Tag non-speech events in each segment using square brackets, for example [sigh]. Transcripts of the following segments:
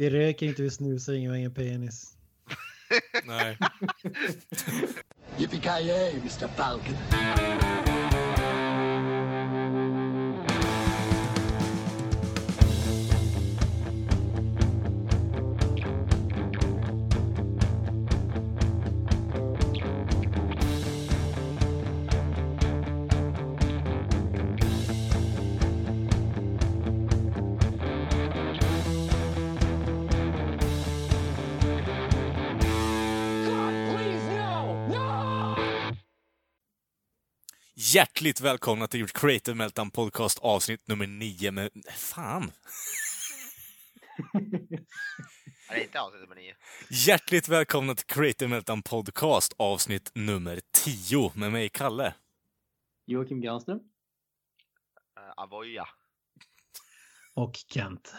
Vi röker inte, vi snusar, ingen har ingen penis. Nej. [laughs] Yippee-ki-yay, Mr. Falcon. Hjärtligt välkomna till Creative Meltdown Podcast avsnitt nummer nio med... Fan! Är det inte avsnitt nummer nio? Hjärtligt välkomna till Creative Meltdown Podcast avsnitt nummer tio med mig, Kalle. Joakim Granström. Uh, Avoya. Och Kent.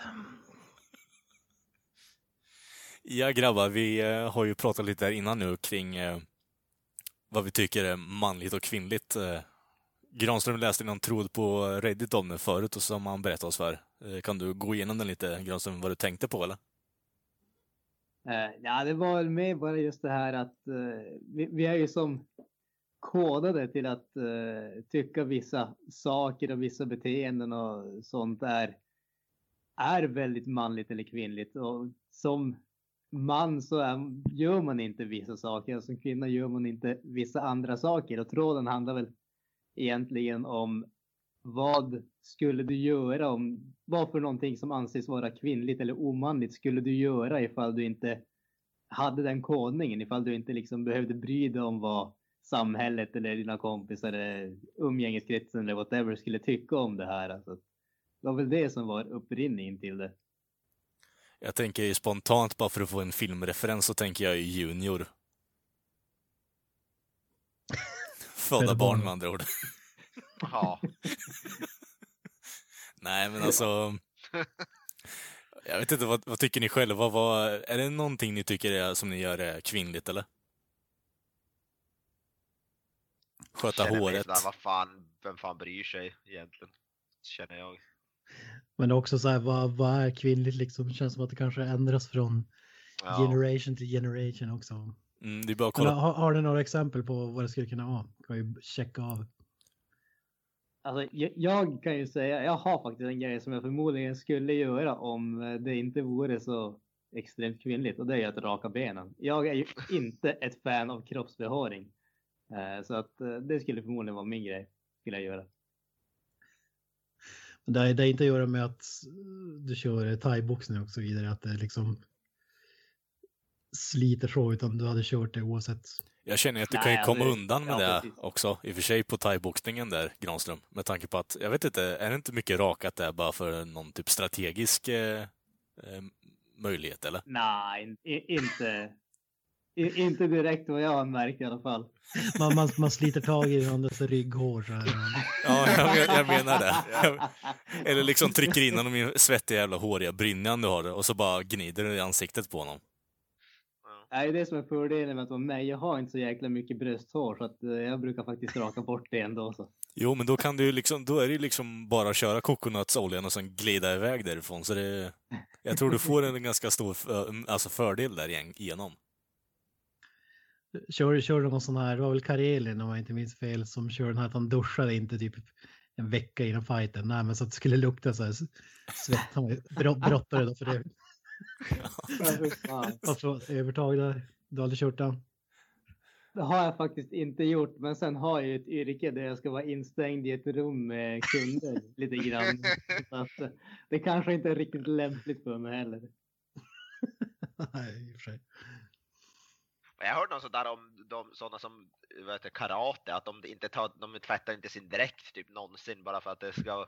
Ja, grabbar, vi eh, har ju pratat lite här innan nu kring eh, vad vi tycker är manligt och kvinnligt. Eh, Granström läste någon tråd på Reddit om det förut och som han berättade oss för. Eh, kan du gå igenom den lite, Granström, vad du tänkte på eller? Eh, ja, det var väl med bara just det här att eh, vi, vi är ju som kodade till att tycka vissa saker och vissa beteenden och sånt är, är väldigt manligt eller kvinnligt. Och som man så är, gör man inte vissa saker och som kvinna gör man inte vissa andra saker. Och tråden handlar väl egentligen om vad skulle du göra om vad för någonting som anses vara kvinnligt eller omanligt skulle du göra ifall du inte hade den kodningen, ifall du inte liksom behövde bry dig om vad samhället eller dina kompisar eller umgängeskretsen eller whatever skulle tycka om det här. Alltså, det var väl det som var upprinningen till det. Jag tänker ju spontant, bara för att få en filmreferens, så tänker jag ju Junior. Föda barn med andra ord. Ja. [laughs] Nej, men alltså... Jag vet inte, vad, vad tycker ni själva? Vad, är det någonting ni tycker är, som ni gör är kvinnligt, eller? Sköta Känner mig håret. sådär, vad fan, vem fan bryr sig egentligen? Känner jag. Men också så här, vad, vad är kvinnligt liksom? Det känns som att det kanske ändras från Ja. generation till generation också. Mm, det är bara att kolla. har, har du några exempel på vad det skulle kunna vara? Kan vi checka av. Alltså, jag, jag kan ju säga, jag har faktiskt en grej som jag förmodligen skulle göra om eh, det inte vore så extremt kvinnligt och det är att raka benen. Jag är ju [laughs] inte ett fan av kroppsbehåring. Eh, Så att eh, det skulle förmodligen vara min grej, skulle jag göra. Men Det är, det är inte att göra med att du kör thaiboxning och så vidare, att det liksom sliter så, utan du hade kört det oavsett. Jag känner att du Nej, kan ju komma alltså, undan med ja, det precis. också, i och för sig på thaiboxningen där, Granström. Med tanke på att, jag vet inte, är det inte mycket rakat där bara för någon typ strategisk eh, eh, möjlighet, eller? Nej, inte, inte direkt vad jag har märkt i alla fall. Man, man, man sliter tag i någons rygghår så. Ja, jag, jag menar det. Eller liksom trycker in honom i svettiga jävla håriga brynjan du har och så bara gnider du i ansiktet på honom. Det är det som är fördelen med att vara med. Jag har inte så jäkla mycket brösthår så att eh, jag brukar faktiskt raka bort det ändå. Så. Jo, men då kan du liksom, då är det ju liksom bara att köra kokonatsoljan och sen glida iväg därifrån. Så det, jag tror du får en ganska stor för, alltså fördel där igen- igenom. Kör, kör någon sån här, det var väl Karelin om jag inte minns fel, som kör den här att han duschade inte typ en vecka innan fighten. Nej, men så att det skulle lukta så här svett. Han var ju brott- brottare då för det. Fan. Alltså övertag där. Du har aldrig kört den? Det har jag faktiskt inte gjort, men sen har jag ju ett yrke där jag ska vara instängd i ett rum med kunder lite grann. Så att eh, det kanske inte är riktigt lämpligt för mig heller. Nej, i och för sig. Jag hörde något sådär om de, sådana som heter, karate, att de inte tar, de tvättar inte sin dräkt typ någonsin bara för att det ska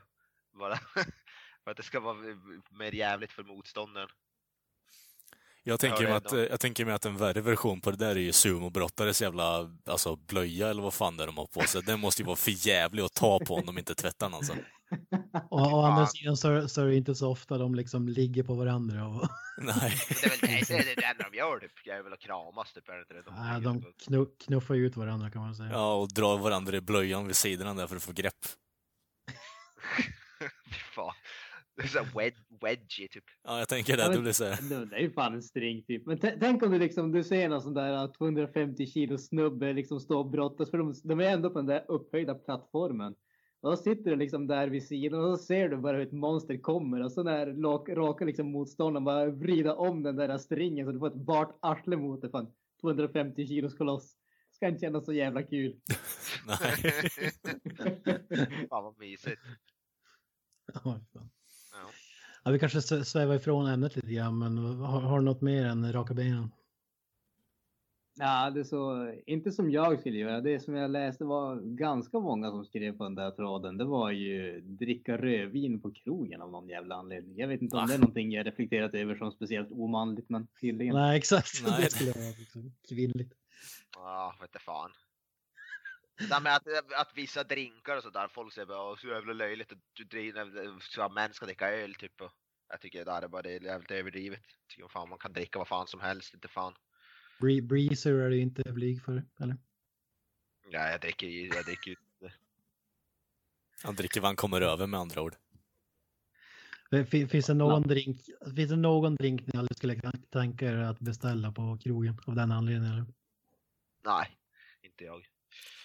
vara, [laughs] för att det ska vara mer jävligt för motståndaren. Jag tänker, Ja, mig att, jag tänker mig att en värre version på det där är ju sumobrottares jävla alltså, blöja eller vad fan det är de har på sig. Den måste ju vara för jävlig att ta på om de inte tvättar den alltså. Och å andra sidan så, så är det inte så ofta de liksom ligger på varandra. Och, Nej. [laughs] Det är väl det, det, är det enda de gör typ, jag är väl att kramas typ. Är det inte det? De, nej, de knu, knuffar ju ut varandra kan man säga. Ja, och drar varandra i blöjan vid sidorna där för att få grepp. [laughs] Fy fan. Det är så wed wedgie typ. Ja, jag tänker det. Ja, men- blir så här. Det är ju fan en string typ. Men tä- tänk om du liksom, du ser någon sån där 250 kilo snubbe liksom stå och brottas för de, de är ändå på den där upphöjda plattformen. Och då sitter du liksom där vid sidan och så ser du bara hur ett monster kommer och så när råkar liksom motståndaren bara vrida om den där stringen så du får ett bart arsle mot dig. Fan, 250 kilos koloss. Ska inte kännas så jävla kul. [laughs] Nej. [laughs] Fan vad mysigt. Ja, fan. Ja. vi kanske svävar ifrån ämnet lite grann, men har, har du något mer än raka benen? Ja, det är så, inte som jag skulle göra. Det som jag läste var ganska många som skrev på den där tråden. Det var ju dricka rödvin på krogen av någon jävla anledning. Jag vet inte om Va? det är någonting jag reflekterat över som speciellt omanligt, men tydligen. Nej, exakt. Nej. [laughs] Det skulle vara liksom kvinnligt. Ja, inte fan. Det med att, att vissa drinkar och sådär, folk säger bara "Åh, så jävla löjligt att du så att män ska dricka öl typ. Och jag tycker det där är bara det är jävligt överdrivet. Jag tycker fan man kan dricka vad fan som helst, inte fan. Bree- Breezer är du inte blyg för, eller? Ja, jag dricker ju, jag dricker ju inte. Han dricker vad han kommer över med andra ord. Fin- Finns det någon drink, finns det någon drink ni aldrig skulle tänka er att beställa på krogen av den anledningen? Eller? Nej, inte jag.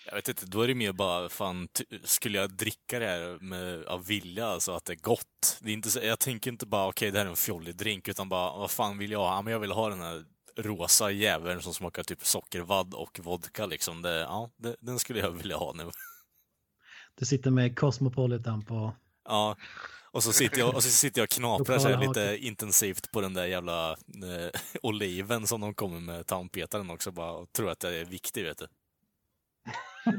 Jag vet inte, då är det mer bara, fan, skulle jag dricka det här med, av vilja, alltså att det är gott? Det är inte så, jag tänker inte bara, okej, det här är en fjollig drink, utan bara, vad fan vill jag ha? Ja, men jag vill ha den här rosa jäveln som smakar typ sockervadd och vodka liksom. Det, ja, det, den skulle jag vilja ha nu. Du sitter med Cosmopolitan på... Ja, och så sitter jag och, så sitter jag och knaprar så lite intensivt på den där jävla eh, [laughs] oliven som de kommer med tandpetaren också bara och tror att det är viktigt, vet du. [laughs]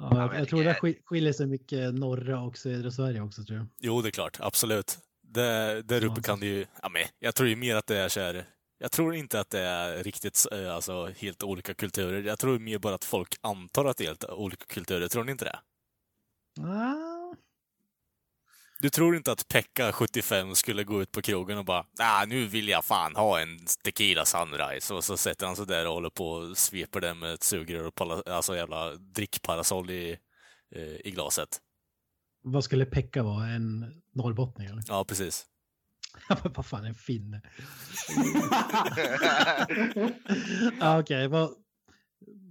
Ja. Jag, jag tror det skiljer sig mycket norra och södra Sverige också tror jag. Jo, det är klart. Absolut. Där, där uppe kan det ju... Ja, men jag tror ju mer att det är så här... Jag tror inte att det är riktigt eh, alltså, helt olika kulturer. Jag tror mer bara att folk antar att det är helt olika kulturer. Tror ni inte det? Ah, Du tror inte att Pekka, 75, skulle gå ut på krogen och bara ah, nu vill jag fan ha en tequila sunrise. Och så sätter han sig där och håller på och sveper den med ett sugrör och pala, alltså jävla drickparasoll i, eh, i glaset. vad skulle Pekka vara? En norrbottning eller? Ja, precis. [laughs] vad fan, en finne? [laughs] ah, Okej, vad,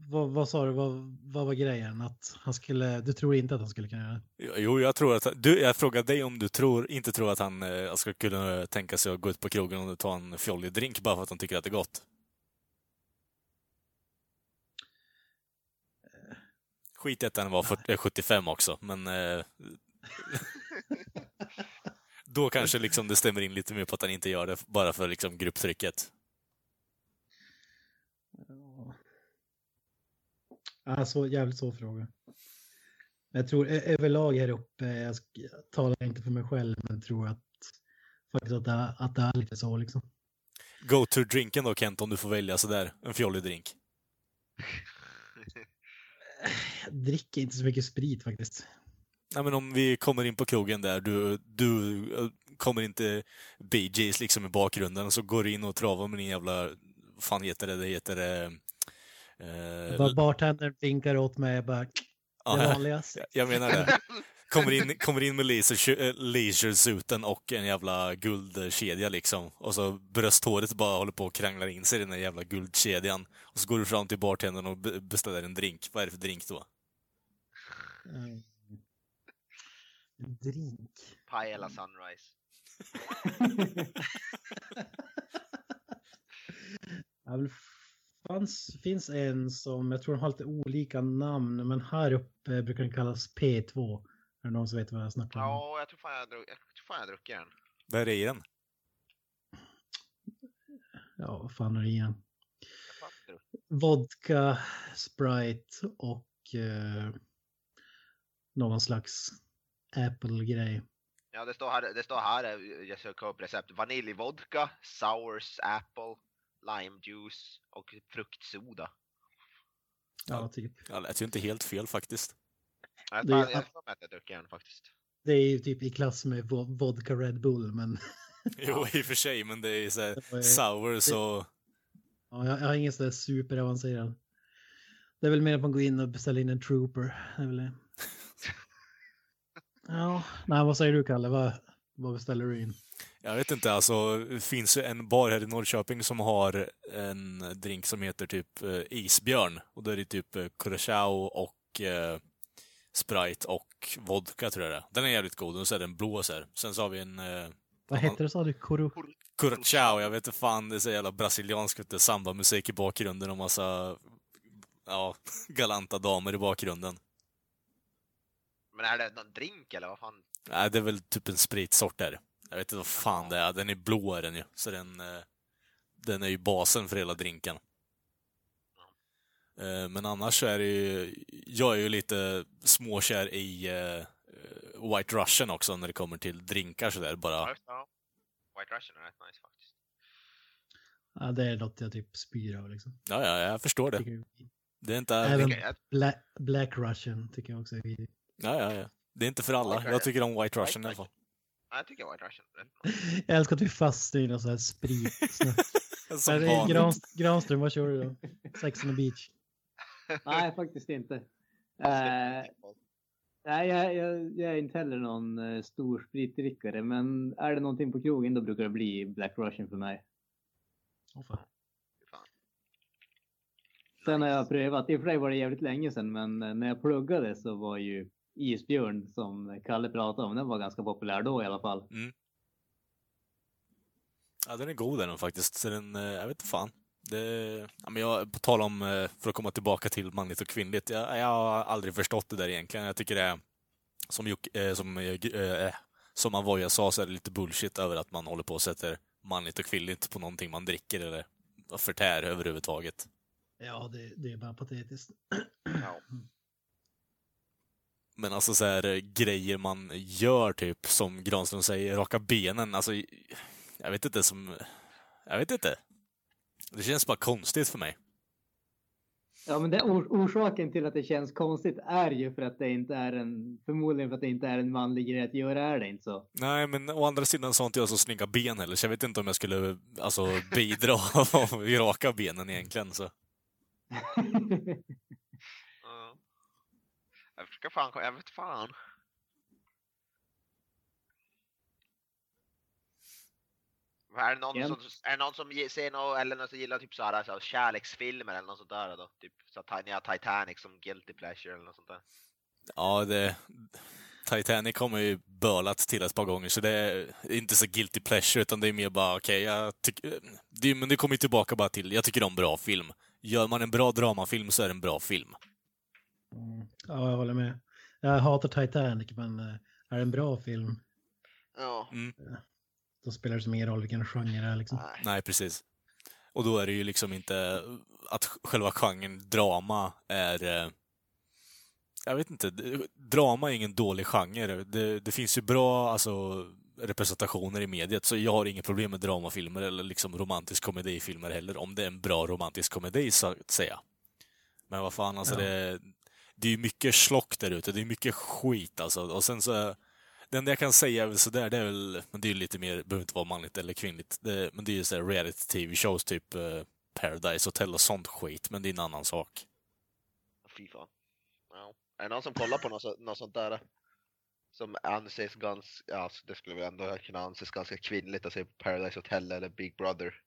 vad, vad sa du? Vad, vad var grejen? Att han skulle... Du tror inte att han skulle kunna göra det? Jo, jag tror att... Du, jag frågade dig om du tror, inte tror att han eh, ska kunna tänka sig att gå ut på krogen och ta en fjollig drink bara för att han tycker att det är gott. Skit i att den var 40, eh, 75 också, men... Eh, [laughs] då kanske liksom det stämmer in lite mer på att han inte gör det bara för liksom grupptrycket. Alltså, jävligt svår fråga. Jag tror överlag här uppe, jag talar inte för mig själv, men tror att faktiskt att det, är- att det är lite så liksom. Go to drinken då Kent, om du får välja sådär, en fjollig drink. Jag dricker inte så mycket sprit faktiskt. Nej, men om vi kommer in på krogen där, du, du kommer inte BJ's liksom i bakgrunden och så går du in och travar med din jävla, vad fan heter det, det heter eh, eh, Bara bartendern vinkar åt mig, jag bara det ja, vanliga. jag menar det. [laughs] Kommer in, kommer in med leisure, eh, leisure-suiten och en jävla guldkedja liksom. Och så brösthåret bara håller på att kranglar in sig i den där jävla guldkedjan. Och så går du fram till bartendern och be- beställer en drink. Vad är det för drink då? Mm. Drink. Pajala Sunrise. [laughs] Ja, väl fanns, finns en som, jag tror de har lite olika namn, men här uppe brukar den kallas P2. Är det någon som vet vad jag snackar om? Ja, jag tror fan jag, jag, tror fan jag druckit den. Vad är det i den? Ja, vad fan är det fan druckit. Vodka, Sprite och eh, någon slags Apple-grej. Ja, det står här, det står här, jag söker upp recept. Vaniljvodka, sours, apple, lime juice och fruktsoda. Ja, typ. Ja, det lät ju inte helt fel faktiskt. Jag Det är- tror jag tror att jag druckit den faktiskt. Det är ju typ i klass med vo- vodka Red Bull, men [laughs] Jo, i och för sig, men det är så här Det var ju- sour så... ja, jag, jag har ingen sån där superavancerad. Det är väl mer att man går in och beställer in en trooper. Det är väl det. [laughs] Ja, nej, vad säger du Kalle? Vad, vad beställer du in? Jag vet inte, alltså det finns ju en bar här i Norrköping som har en drink som heter typ eh, isbjörn. Och då är det typ eh, curacao och eh, Sprite och vodka tror jag det är. Den är jävligt god och så är den blå så här. Sen så har vi en eh, Vad hette det sa du? Koro? curacao, jag vet inte fan, det är så jävla brasilianskt, samba-musik i bakgrunden och massa, ja, [laughs] galanta damer i bakgrunden. Men är det någon drink eller vad fan? Nej, det är väl typ en spritsort där. Jag vet inte vad fan det är. Den är blå är den ju. Så den, eh, den är ju basen för hela drinken. Eh, Men annars så är det ju, jag är ju lite småkär i eh, White Russian också när det kommer till drinkar sådär bara. Ja. White Russian är rätt nice faktiskt. Ja, det är något jag typ spyr av liksom. Ja, ja, jag förstår det. Det är inte, Även Black, Black Russian tycker jag också är vidrigt. ja, ja, ja. Det är inte för alla. Jag tycker om White Russian i alla fall. Ja, Jag tycker White Russian. Jag älskar att vi fastnar i någon sån här sprit. [laughs] Som Nej, vanligt. Gran, Granström, vad kör du då? Sex on the beach. Nej, faktiskt inte. [laughs] Eh, nej, jag, jag, jag är inte heller någon eh, stor spritdrickare, men är det någonting på krogen då brukar det bli Black Russian för mig. Fan. Fan. Sen har jag prövat, i och för sig var det jävligt länge sedan, men eh, när jag pluggade så var ju Isbjörn som Kalle pratade om, den var ganska populär då i alla fall. Ja, den är god den faktiskt. Så den, eh, jag vet inte fan. Det, ja, men jag, på tal om, eh, för att komma tillbaka till manligt och kvinnligt. Jag, jag har aldrig förstått det där egentligen. Jag tycker det är, som, Jocke- eh, som, eh, eh, som Avoya sa, så är det lite bullshit över att man håller på och sätter manligt och kvinnligt på någonting man dricker eller förtär överhuvudtaget. Ja, det, det är bara patetiskt. Ja. Men alltså så här eh, grejer man gör typ, som Granström säger, raka benen. Alltså, jag vet inte som... Jag vet inte. Det känns bara konstigt för mig. Ja, men det, or, orsaken till att det känns konstigt är ju för att det inte är en, förmodligen för att det inte är en manlig grej att göra, är det inte så? Nej, men å andra sidan så har inte jag så snygga ben heller, så jag vet inte om jag skulle alltså, bidra [laughs] av raka benen egentligen. Så. [laughs] Försöker fan, jag vet fan. Är det, någon som, är det någon som ser något, eller någon som gillar typ såhär, så kärleksfilmer eller något sånt där då? Typ så har Titanic som guilty pleasure eller något sånt där. Ja, det... Titanic har ju bölat till ett par gånger, så det är inte så guilty pleasure, utan det är mer bara, okej, jag tycker... Det, men det kommer ju tillbaka bara till, jag tycker om bra film. Gör man en bra dramafilm så är det en bra film. Mm. Ja, jag håller med. Jag hatar Titanic, men eh, är det en bra film, Ja. då spelar det som ingen roll vilken genre det är. Liksom. Nej. Nej, precis. Och då är det ju liksom inte att själva genren drama är... eh, Jag vet inte, drama är ingen dålig genre. Det, det finns ju bra alltså, representationer i mediet, så jag har inget problem med dramafilmer eller liksom romantisk komedifilmer heller, om det är en bra romantisk komedi, så att säga. Men vad fan, alltså Ja. det, det är ju mycket slock där ute, det är mycket skit alltså. Och sen så det enda jag kan säga är väl sådär, det är väl, men det är ju lite mer, behöver inte vara manligt eller kvinnligt, det, men det är ju sådär reality-tv-shows, typ eh, Paradise Hotel och sånt skit, men det är en annan sak. Fy fan. Ja. Är det någon som kollar på något, så, något sånt där? Som anses ganska, ja alltså det skulle väl ändå kunna anses ganska kvinnligt att se på Paradise Hotel eller Big Brother.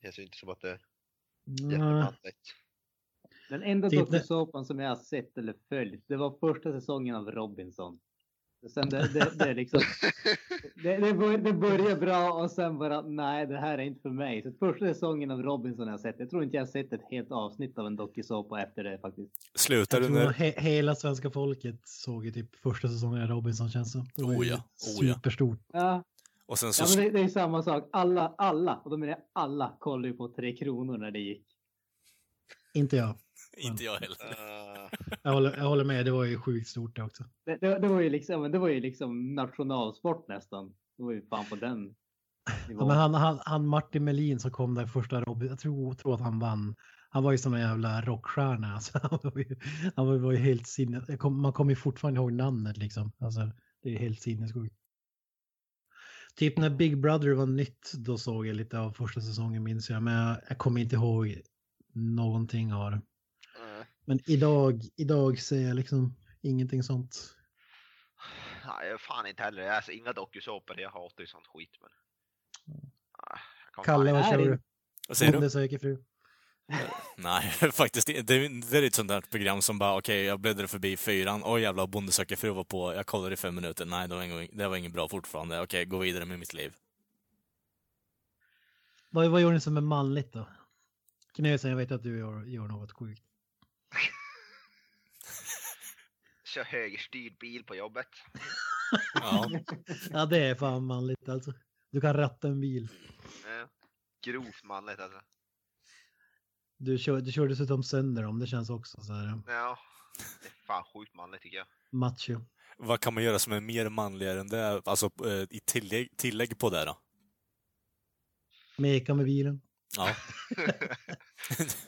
Det känns ju inte som att det är jättemanligt. Den enda dokusåpan som jag har sett eller följt, det var första säsongen av Robinson. Sen det, det, det liksom, [laughs] det, det, bör, det börjar bra och sen bara, nej det här är inte för mig. Så första säsongen av Robinson har jag sett. Jag tror inte jag har sett ett helt avsnitt av en dokusåpa efter det faktiskt. Slutar Jag du tror när... he hela svenska folket såg ju typ första säsongen av Robinson känns det som. Oh ja, oh ja. Superstort. Ja, Och sen så... ja men det, det är samma sak. Alla, alla, och då menar jag alla, kollade ju på Tre Kronor när det gick. Inte jag. Inte jag heller. Uh, Jag håller, jag håller med, det var ju sjukt stort det också. Det, det, det, var ju liksom, det var ju liksom nationalsport nästan. Det var ju fan på den Ja, men han, han, han Martin Melin som kom där första Robin, jag tror, tror att han vann. Han var ju som en jävla rockstjärna. [laughs] Alltså, han var ju, han var, var ju helt sinnes... kom- Man kommer ju fortfarande ihåg namnet liksom. Alltså, det är helt sinnessjukt. Typ när Big Brother var nytt, då såg jag lite av första säsongen minns jag. Men jag, jag kommer inte ihåg någonting av det. Men idag, idag ser jag liksom ingenting sånt. Nej, jag fan inte heller. Alltså, inga dokusåpor. Jag hatar ju sånt skit. Men... Jag kommer Kalle, vad kör du? Vad säger du? Söker fru. [laughs] Nej, faktiskt. Det, det är ett sånt där program som bara, okej, jag bläddrade förbi fyran, oj jävlar, Bonde söker fru var på, jag kollade i fem minuter, nej, det var, ingen, det var inget bra fortfarande, okej, gå vidare med mitt liv. Vad, vad gör ni som är manligt då? Knösen, jag vet att du gör, gör något sjukt. [laughs] Kör högerstyrd bil på jobbet. Ja, Ja, det är fan manligt alltså. Du kan ratta en bil. Ja. Grovt manligt alltså. Du kör, du kör dessutom sönder dem, det känns också så här Ja. Det är fan sjukt manligt tycker jag. macho. vad kan man göra som är mer manligare än det, alltså eh, i tillägg, tillägg på det då? Meka med bilen. Ja, [laughs]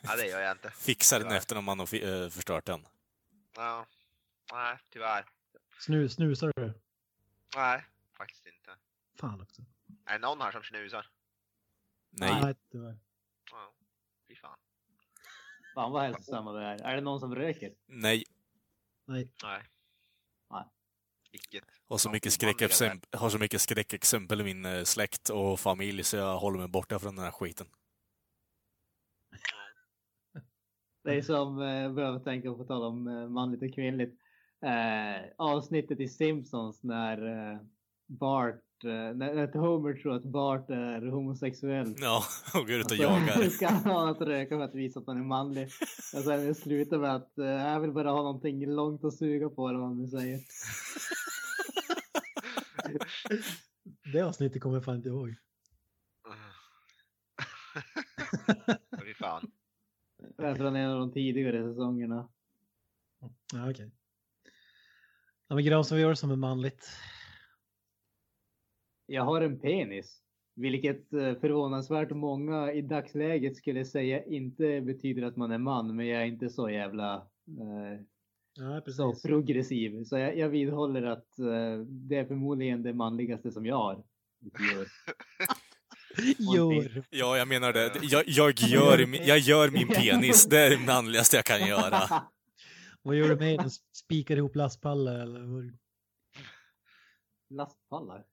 ja, det gör jag inte. fixa den Tyvärr. efter när man har eh, förstört den. Ja. Nej, tyvärr. Snu, snusar du? Nej, faktiskt inte. Fan också. Är det någon här som snusar? Nej. Nej, tyvärr. Ja. Fy fan. Fan vad hälsosamma det är. Är det någon som röker? Nej. Nej. Nej. Nej. Vilket. Har så, mycket skräckexempel, har så mycket skräckexempel i min eh, släkt och familj så jag håller mig borta från den här skiten. Det är som, eh, behöver tänka på tal om eh, manligt och kvinnligt. Eh, avsnittet i Simpsons när eh, Bart, eh, när, när Homer tror att Bart är homosexuell. Ja, [laughs] och går ut och Så jagar. [laughs] ska han ha att röka för att visa att han är manlig. Och sen det slutar med att eh, jag vill bara ha någonting långt att suga på eller vad man nu säger. [laughs] Det avsnittet kommer jag fan inte ihåg. Fy fan. Det är från en av de tidigare säsongerna. Ja, okej. Ja, men Gran som vi gör som är manligt. Jag har en penis. Vilket eh, förvånansvärt många i dagsläget skulle säga inte betyder att man är man. Men jag är inte så jävla eh, Ja, så progressiv. Så jag, jag vidhåller att eh, det är förmodligen det manligaste som jag har. [laughs] [laughs] Gör. Ja, jag menar det. Jag, jag, gör, [laughs] min- jag gör min penis. Det är det manligaste jag kan göra. [laughs] Vad gör du med den? Spikar ihop lastpallar eller? Lastpallar.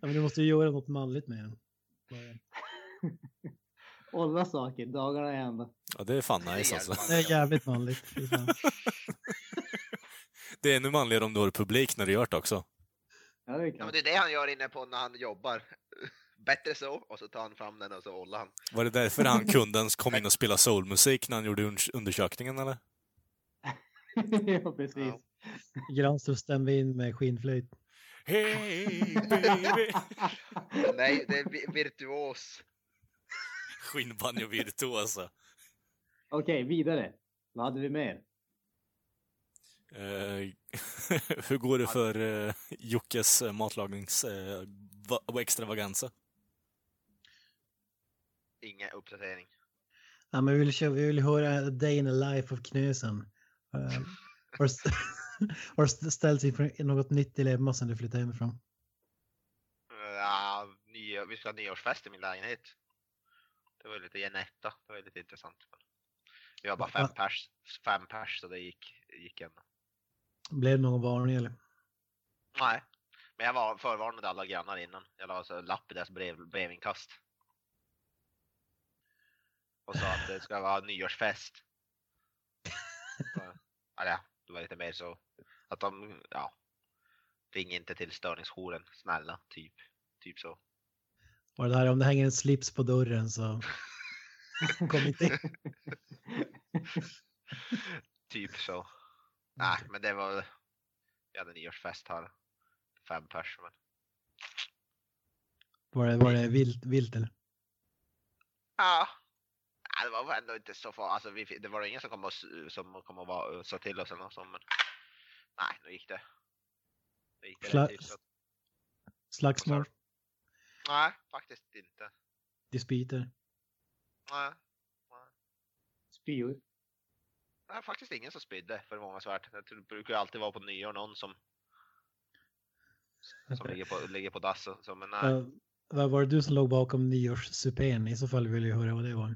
Ja, men du måste ju göra något manligt med den. Alla saker, dagarna i ända. Ja, det är fan Det är nice alltså. Det är jävligt manligt. Det är ännu manligare om du har publik när du gör det också. Ja, det är Ja, men det är det han gör inne på när han jobbar. [laughs] Bättre så, och så tar han fram den och så håller han. Var det därför han kunden kom in och spelade soulmusik när han gjorde un- undersökningen eller? [laughs] ja, precis. Ja. Granström stämde in med skinnflöjt. Hey baby! [laughs] Nej, det är vi- virtuos. Skinnbanjo virtuosa. Okej, vidare. Vad hade vi mer? Eh, [laughs] hur går det för uh, Jockes uh, matlagnings uh, va- extravaganza? Ingen uppdatering. Ja, men vi vill, köra- vi vill höra a day in the life of Knösen. Uh, har, st- [laughs] ställts inför något nytt dilemma sen du flyttade hemifrån? Ja, ny, vi ska ha nyårsfest i min lägenhet. Det var lite genetta, det var lite intressant. Vi var bara fem pers, fem pers så det gick, gick ändå. Blev det någon varning eller? Nej, men jag var förvarnade alla grannar innan. Jag la alltså lapp i deras brev, brevinkast. Och sa att det ska vara nyårsfest. Eller ja, det var lite mer så att de, ja, ring inte till störningsjouren, snälla, typ. Typ så. Och det här om det hänger en slips på dörren så [laughs] kom inte in. Typ så. Nej, men det var, vi hade nyårsfest här. Fem pers. Men... Var det, var det vilt, vilt eller? Ja. Nej, det var väl ändå inte så farligt. Alltså, vi, det var ingen som kom och, som kom och var, sa till oss eller något sånt. Men... Nej, nu gick det. Nu gick det Sla- rätt hyfsat. Slagsmål? Nej, faktiskt inte. Dispyter? Nej. Spyor. Nej, faktiskt ingen som spydde förvånansvärt. Det tror- brukar ju alltid vara på nyår någon som som ligger på, ligger på dass. och Så, men nej. Vad var det du som låg bakom nyårssupén? I så fall vill jag höra vad det var.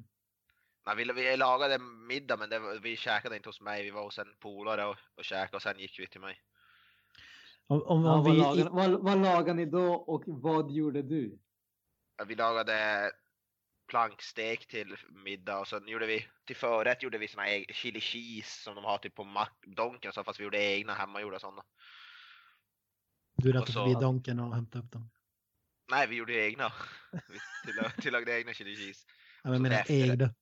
Nej, vi, vi lagade middag men det, vi käkade inte hos mig. Vi var hos en polare och, och käkade och sen gick vi till mig. Om, om, Ja, om vad, vi, lagar, vad, vad lagar ni då och vad gjorde du? Ja, Vi lagade plankstek till middag och sen gjorde vi till förrätt gjorde vi såna här chili cheese som de har typ på McDonken så fast vi gjorde egna hemmagjorda sådana. du rattade så- förbi Donken och hämtade upp dem. Nej, vi gjorde egna. Vi tillag- tillagade egna chili cheese. Ja, men menar ägda.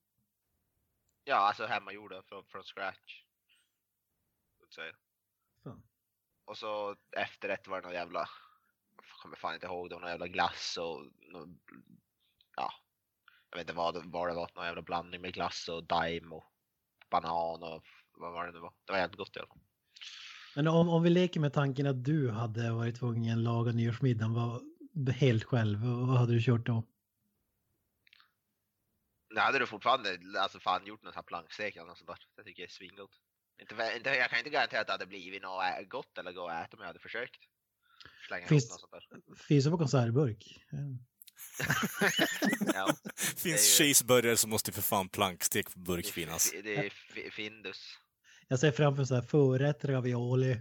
Ja, alltså hemmagjorda från, från scratch. Så. Och så efterrätt var det någon jävla, jag kommer fan inte ihåg, det var någon jävla glass och någon, jag vet inte vad, vad det var, någon jävla blandning med glass och daim och banan och vad var det nu var. Det var jävligt gott i alla fall. Men om, om vi leker med tanken att du hade varit tvungen att laga nyårsmiddagen vad, helt själv, vad hade du kört då? Nu hade du fortfarande alltså fan gjort någon sån här plankstek eller något sånt där. Det tycker jag är svingott. Inte, inte, jag kan inte garantera att det hade blivit något gott eller gå att äta om jag hade försökt. Slänga Finns- något sånt där. Finns det på konservburk? Ja. [laughs] Ja, [laughs] Finns ju- cheeseburgare så måste för fan plankstek på burk finnas. Det är fi- Findus. Jag ser framför så här förrätt ravioli, [laughs]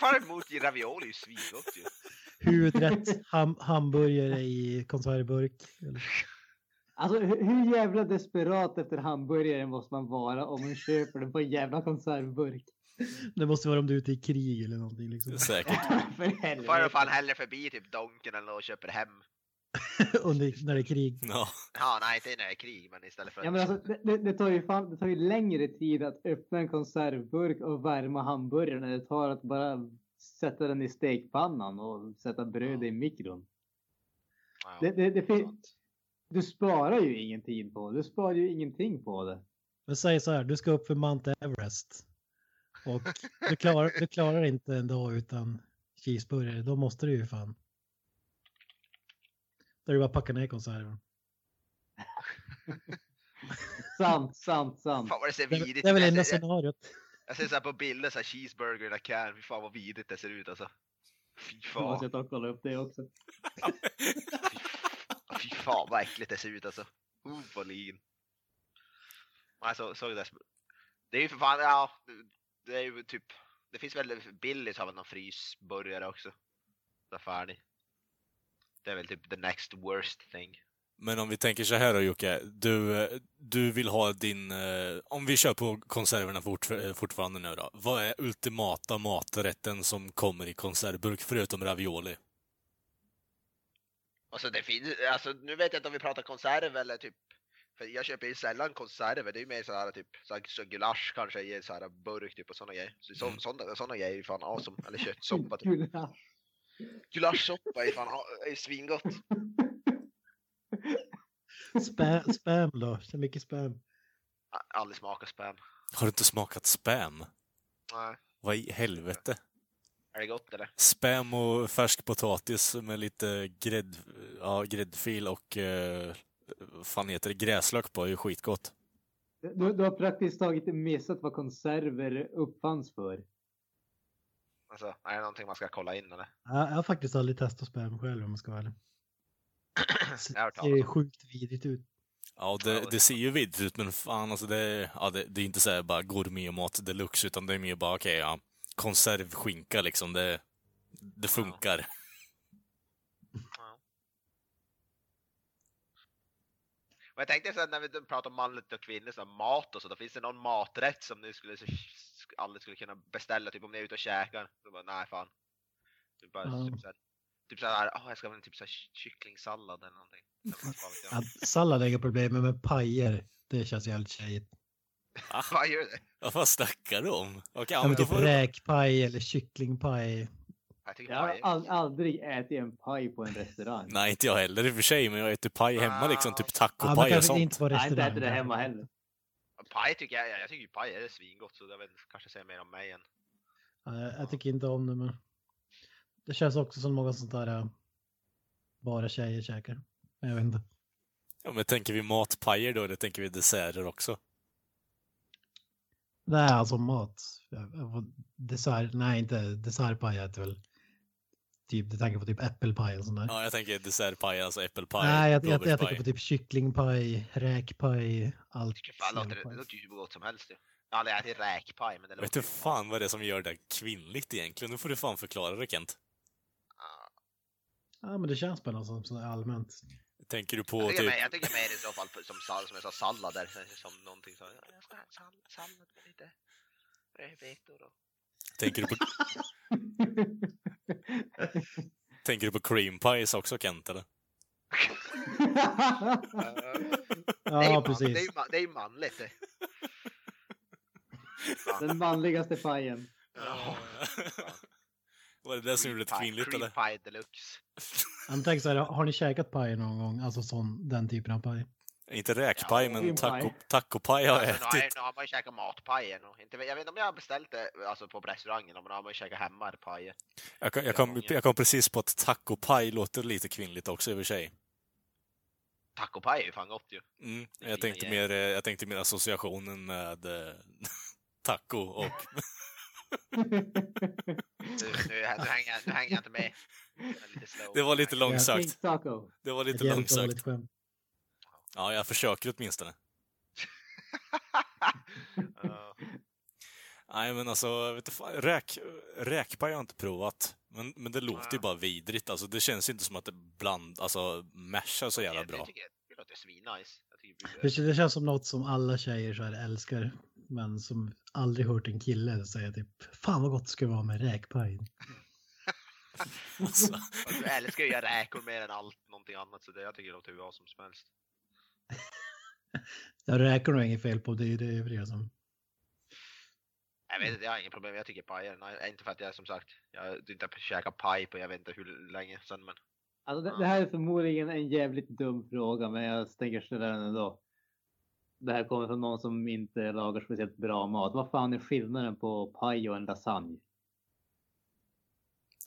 Fan emot ravioli är ju svingott ju. huvudrätt ham, hamburgare i konservburk. Alltså hur, hur jävla desperat efter hamburgare måste man vara om man köper den på en jävla konservburk? Det måste vara om du är ute i krig eller någonting. Liksom. Säkert. [laughs] För Då får helvete. fan hellre förbi typ Donken eller och köper hem. [laughs] Under, när det är krig. Ja. Ja, nej inte när det är krig men istället för Ja, men alltså, det, det, det, tar ju fan, det tar ju längre tid att öppna en konservburk och värma hamburgaren än det tar att bara sätta den i stekpannan och sätta bröd i mikron. Ja, Det, det, det sant. du sparar ju ingen tid på det. Du sparar ju ingenting på det. Men säg så här, du ska upp för Mount Everest. Och [laughs] du klarar, du klarar inte en dag utan cheeseburgare. Då måste du ju fan. Då är det bara att packa ner konserven. [laughs] Sant, sant, sant. Fan vad det ser Det, vidrigt det är väl ut. enda scenariot. jag ser såhär på bilder såhär cheeseburger i can. Fy fan vad vidrigt det ser ut alltså. Fy Jag måste fan. ta och kolla upp det också. [laughs] Fy fan vad äckligt det ser ut alltså. Uh, vad lin. Alltså, såg det. Det är ju för fan, ja. Det- är ju typ. Det finns väl billigt av någon frysburgare också. Så färdig. Det är väl typ the next worst thing. Men om vi tänker så här då Jocke, du, du vill ha din... eh, Om vi kör på konserverna fort, eh, fortfarande nu då. Vad är ultimata maträtten som kommer i konservburk förutom ravioli? Alltså det finns, alltså nu vet jag inte om vi pratar konserv eller typ för jag köper ju sällan konserver, det är ju mer såhär typ så, så gulasch kanske i en sån här burk typ och såna grejer. Så, så, Mm. såna, såna grejer är ju fan awesome. Eller köttsoppa typ. Gulasch. Gulaschsoppa är fan a- är svingott. Spam, då, så mycket spam. A- Aldrig smakat spam. Har du inte smakat spam? Nej. Vad i helvete? Är det gott eller? Spam och färsk potatis med lite grädd, ja, gräddfil och eh, fan heter det, gräslök på är ju skitgott. Du, du har praktiskt taget missat vad konserver uppfanns för. Alltså, är det någonting man ska kolla in eller? Jag, jag har faktiskt aldrig testat spam själv om man ska vara ärlig. [clears throat] Det ser sjukt vidrigt ut. Ja, Ja, det, det- det ser ju vidrigt ut, men fan alltså det, ja, det, det är inte så här bara gourmetmat deluxe, utan det är mer bara okej, ja, konservskinka liksom, det, det funkar. Ja. Och jag tänkte så här, när vi pratar om manligt och kvinnligt, så mat och så, då finns det någon maträtt som ni skulle, så- aldrig skulle kunna beställa, typ om ni är ute och käkar. Så bara, nej fan. Typ, bara, Ja. typ så här, typ så här, åh jag ska ha en typ så här kycklingsallad eller någonting. Ja, sallad är inga problem, men med pajer, det känns jävligt tjejigt. [laughs] Vad gör det? Vad snackar du om? Okej, ja, men typ räkpaj eller kycklingpaj. Jag Jag har all, aldrig ätit en paj på en restaurang. Nej, inte jag heller i och för sig, men jag äter paj hemma liksom, typ tacopaj och kanske sånt. inte på Jag har inte restaurang. ätit det hemma heller. Paj tycker jag, jag tycker ju paj är svingott så jag vet, kanske säger mer om mig än. Ja, jag, jag tycker inte om det, men det känns också som något sånt där äh, bara tjejer käkar. Men Jag vet inte. Ja, men tänker vi matpajer då, eller tänker vi desserter också? Nej, alltså mat. Dessert, nej inte dessertpaj äter väl typ, du tänker på typ äppelpaj och sånt där. Ja, jag tänker dessertpaj, alltså äppelpaj, Nej, jag, jag, jag tänker på typ kycklingpaj, räkpaj, allt. Tycker fan låter, det låter ju hur gott som helst ju. Jag har aldrig ätit räkpaj men det Vet låter du fan vad det är som gör det kvinnligt egentligen? Nu får du fan förklara det Kent. Ja. Ja, men det känns bara som så allmänt. Tänker du på Jag typ... jag tycker mer i så fall på- som, sall, som jag sa sallader, [laughs] som någonting så. ja, Jag ska ha en sall, sallad med lite rödbetor och... Tänker du på, [laughs] [laughs] tänker du på cream pies också Kent eller? [laughs] det Ja, man, precis. Det är ju, man, det är manligt det. [laughs] Den manligaste pajen. Ja. Var det det som gjorde det kvinnligt eller? Cream pie deluxe. Jag tänker så här, har ni käkat paj någon gång? Alltså sån, den typen av paj? Inte räkpaj, Ja, men taco, tacopaj har jag Alltså, nu, ätit. nu har man ju käkat. Inte, jag vet inte om jag har beställt det alltså, på restaurangen, men då har man ju käkat hemma pajer. Jag jag, kom, jag kom precis på att tacopaj låter lite kvinnligt också i och för sig. Tacopaj är ju fan gott ju. Mm, jag, tänkte mer, eh, jag tänkte mer associationen med eh, [laughs] taco och... Nu, nu, nu, hänger, nu hänger jag inte med. Det var lite långsökt. Det var lite långsökt. Ja, jag försöker åtminstone. [laughs] Nej, men alltså, vet du, fan, räk, räkpaj har jag inte provat. Men, men det låter ju bara vidrigt. Alltså, det känns inte som att det bland, alltså, mashar så jävla Jag- bra. Jag tycker det låter svinnice. Jag Det, det känns som något som alla tjejer så här älskar. Men som aldrig hört en kille säga typ Fan vad gott det skulle vara med räkpaj. [laughs] Alltså, Du älskar ju räkor mer än allt någonting annat så det, jag tycker det låter hur bra som helst. [laughs] Jag räkor nog inget fel på det, är det övriga som... Jag vet inte, jag har inget problem. Jag tycker paj är nice. Inte för att jag som sagt, jag har inte käkat paj på jag vet inte hur länge sedan men. Alltså det, det här är förmodligen en jävligt dum fråga, men jag tänker ställa den ändå. Det här kommer från någon som inte lagar speciellt bra mat. Vad fan är skillnaden på paj och en lasagne?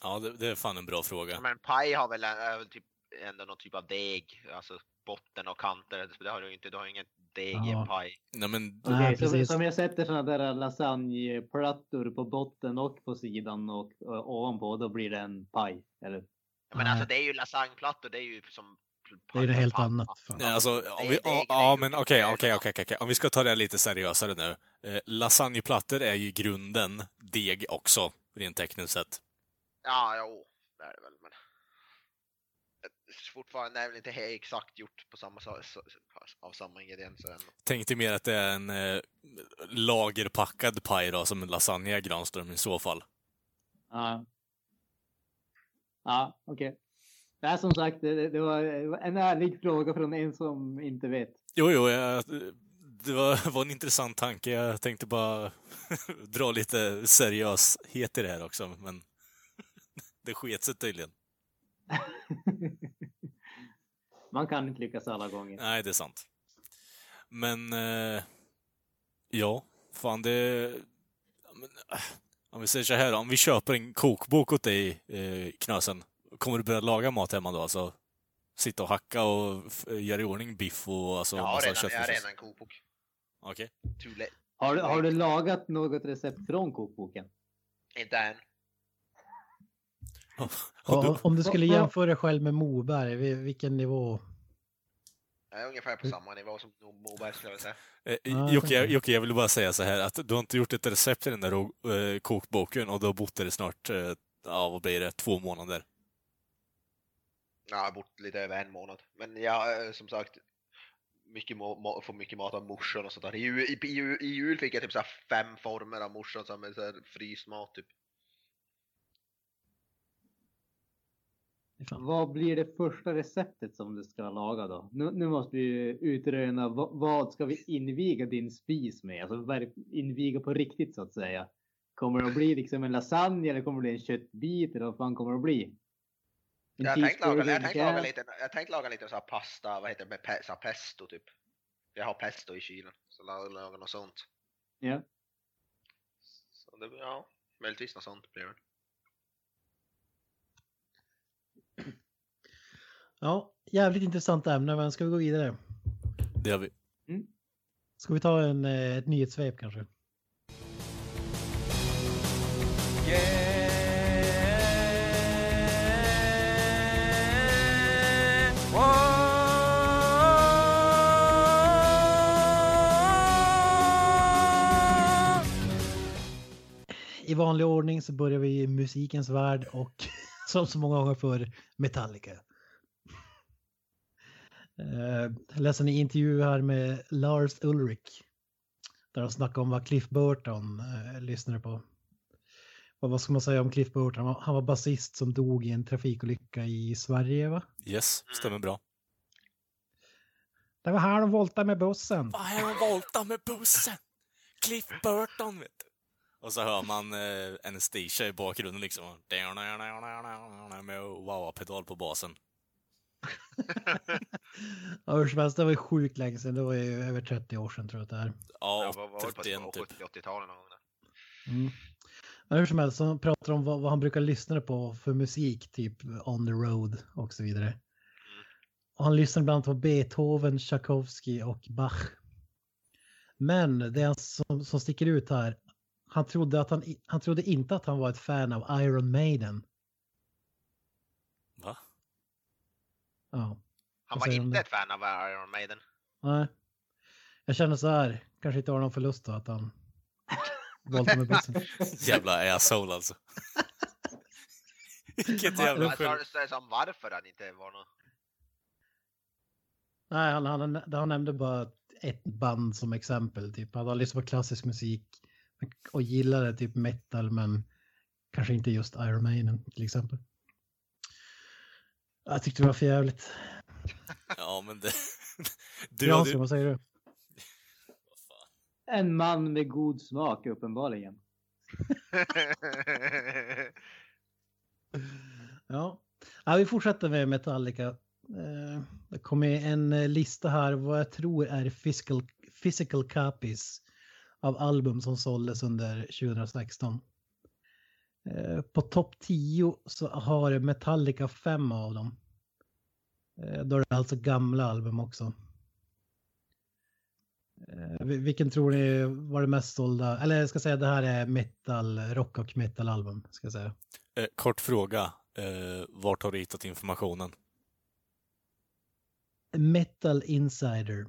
ja, det, det är fan en bra fråga. Men paj har väl, är väl typ ändå någon typ av deg, alltså botten och kanter. Det har du inte, du har ingen deg i Ja. en paj. Nej, men Nej, så, precis. som jag sätter såna där lasagneplattor på botten och på sidan och, och ovanpå, då blir det en paj. Eller? Men Nej. alltså det är ju lasagneplattor, det är ju som Det är ju helt annat. Nej, alltså, om vi, det ja, ja, men ju- okej, okej, okej, okej, okej. Om vi ska ta det lite seriösare nu. Eh, lasagneplattor är ju i grunden deg också, rent tekniskt sett. Ja, jo, det är det väl. Men fortfarande är väl inte helt exakt gjort på samma, av samma ingredienser ändå. Tänkte mer att det är en eh, lagerpackad paj då, som en lasagne Granström i så fall. Ja. Ja, okej. Det är som sagt, det, det var en ärlig fråga från en som inte vet. Jo, jo, jag, det var, var en intressant tanke. Jag tänkte bara [laughs] dra lite seriöshet i det här också, men [laughs] det sket sig tydligen. [laughs] Man kan inte lyckas alla gånger. Nej, det är sant. Men, eh, ja, fan det... ja, Men, eh, om vi säger så här, om vi köper en kokbok åt dig, eh, Knösen, kommer du börja laga mat hemma då? Alltså, sitta och hacka och f- göra i ordning biff och alltså, jag har massa redan, jag har redan en kokbok. Okej. Late. Har, du- har du lagat något recept från kokboken? Inte än. Och, om du skulle jämföra dig själv med Moberg, vilken nivå? Jag är ungefär på samma nivå som Moberg skulle jag säga. Eh, Ja, Jocke, jag. Jocke, jag vill bara säga så här att du har inte gjort ett recept i den där eh, kokboken och du har bott där i snart, eh, ja vad blir det, två månader. Ja, jag har bott lite över en månad. Men jag eh, som sagt, mycket får mycket mat av morsan och sånt där. I, jul- i, i, I jul fick jag typ så här fem former av morsan som är så här frysmat typ. Fan. Vad blir det första receptet som du ska laga då? Nu, nu måste vi utröna vad, vad ska vi inviga din spis med? Alltså inviga på riktigt så att säga. Kommer det att bli liksom en lasagne eller kommer det bli en köttbit eller vad fan kommer det att bli? En Jag tänkte laga, jag tänkte laga lite, jag tänkte laga lite så här pasta, vad heter det, med pe, så pesto typ. Jag har pesto i kylen, så laga, laga något sånt. Ja. Så det, ja, möjligtvis något sånt blir det. Ja, jävligt intressant ämne, men ska vi gå vidare? Det gör vi. Mm. Ska vi ta en, eh, ett nyhetssvep kanske? Yeah. i vanlig ordning så börjar vi i musikens värld och [laughs] som så många gånger för Metallica. Eh, Jag läste en intervju här med Lars Ulrich. Där de snackade om vad Cliff Burton eh, lyssnade på. Och vad ska man säga om Cliff Burton? Han var, han var basist som dog i en trafikolycka i Sverige va? Yes, stämmer bra. Det var här de voltade med bussen. Vad är de volta med bussen? Cliff Burton, vet du. Och så hör man eh, Anastasia i bakgrunden liksom. Med wow-pedal på basen. [laughs] Ja, hur som helst, det var ju sjukt länge sedan. Det var ju över 30 år sedan tror jag att det är. Ja, Jag var, var väl på 31 typ. 70-80-talet någon gång. Mm. Men hur som helst, så han pratar om vad, vad han brukar lyssna på för musik, typ on the road och så vidare. Och han lyssnar bland annat på Beethoven, Tchaikovsky och Bach. Men det som, som sticker ut här, han trodde, att han, han trodde inte att han var ett fan av Iron Maiden. Va? Ja, Han var inte det? ett fan av Iron Maiden. nej. Jag känner så här, kanske inte har någon förlust då att han valde med bussen. Jävla asshole alltså. [laughs] Vilket jävla skämt. varför han inte var någon. Nej, han, han, han nämnde bara ett band som exempel. Typ. Han har lyssnat på klassisk musik och gillade typ metal, men kanske inte just Iron Maiden till exempel. Jag tyckte det var för jävligt. [laughs] Ja, men det... [laughs] Du Jansson, hade... vad säger du? [laughs] En man med god smak uppenbarligen. Ja. ja, vi fortsätter med Metallica. Eh, Det kommer en eh, lista här vad jag tror är physical, physical copies av album som såldes under 2016. Eh, På topp 10 så har Metallica fem av dem. Eh, Då är det alltså gamla album också. Eh, vil- Vilken tror ni var det mest sålda? Eller jag ska säga det här är metal, rock och metal album. Ska jag säga. Eh, kort fråga. Eh, vart har du hittat informationen? Metal Insider.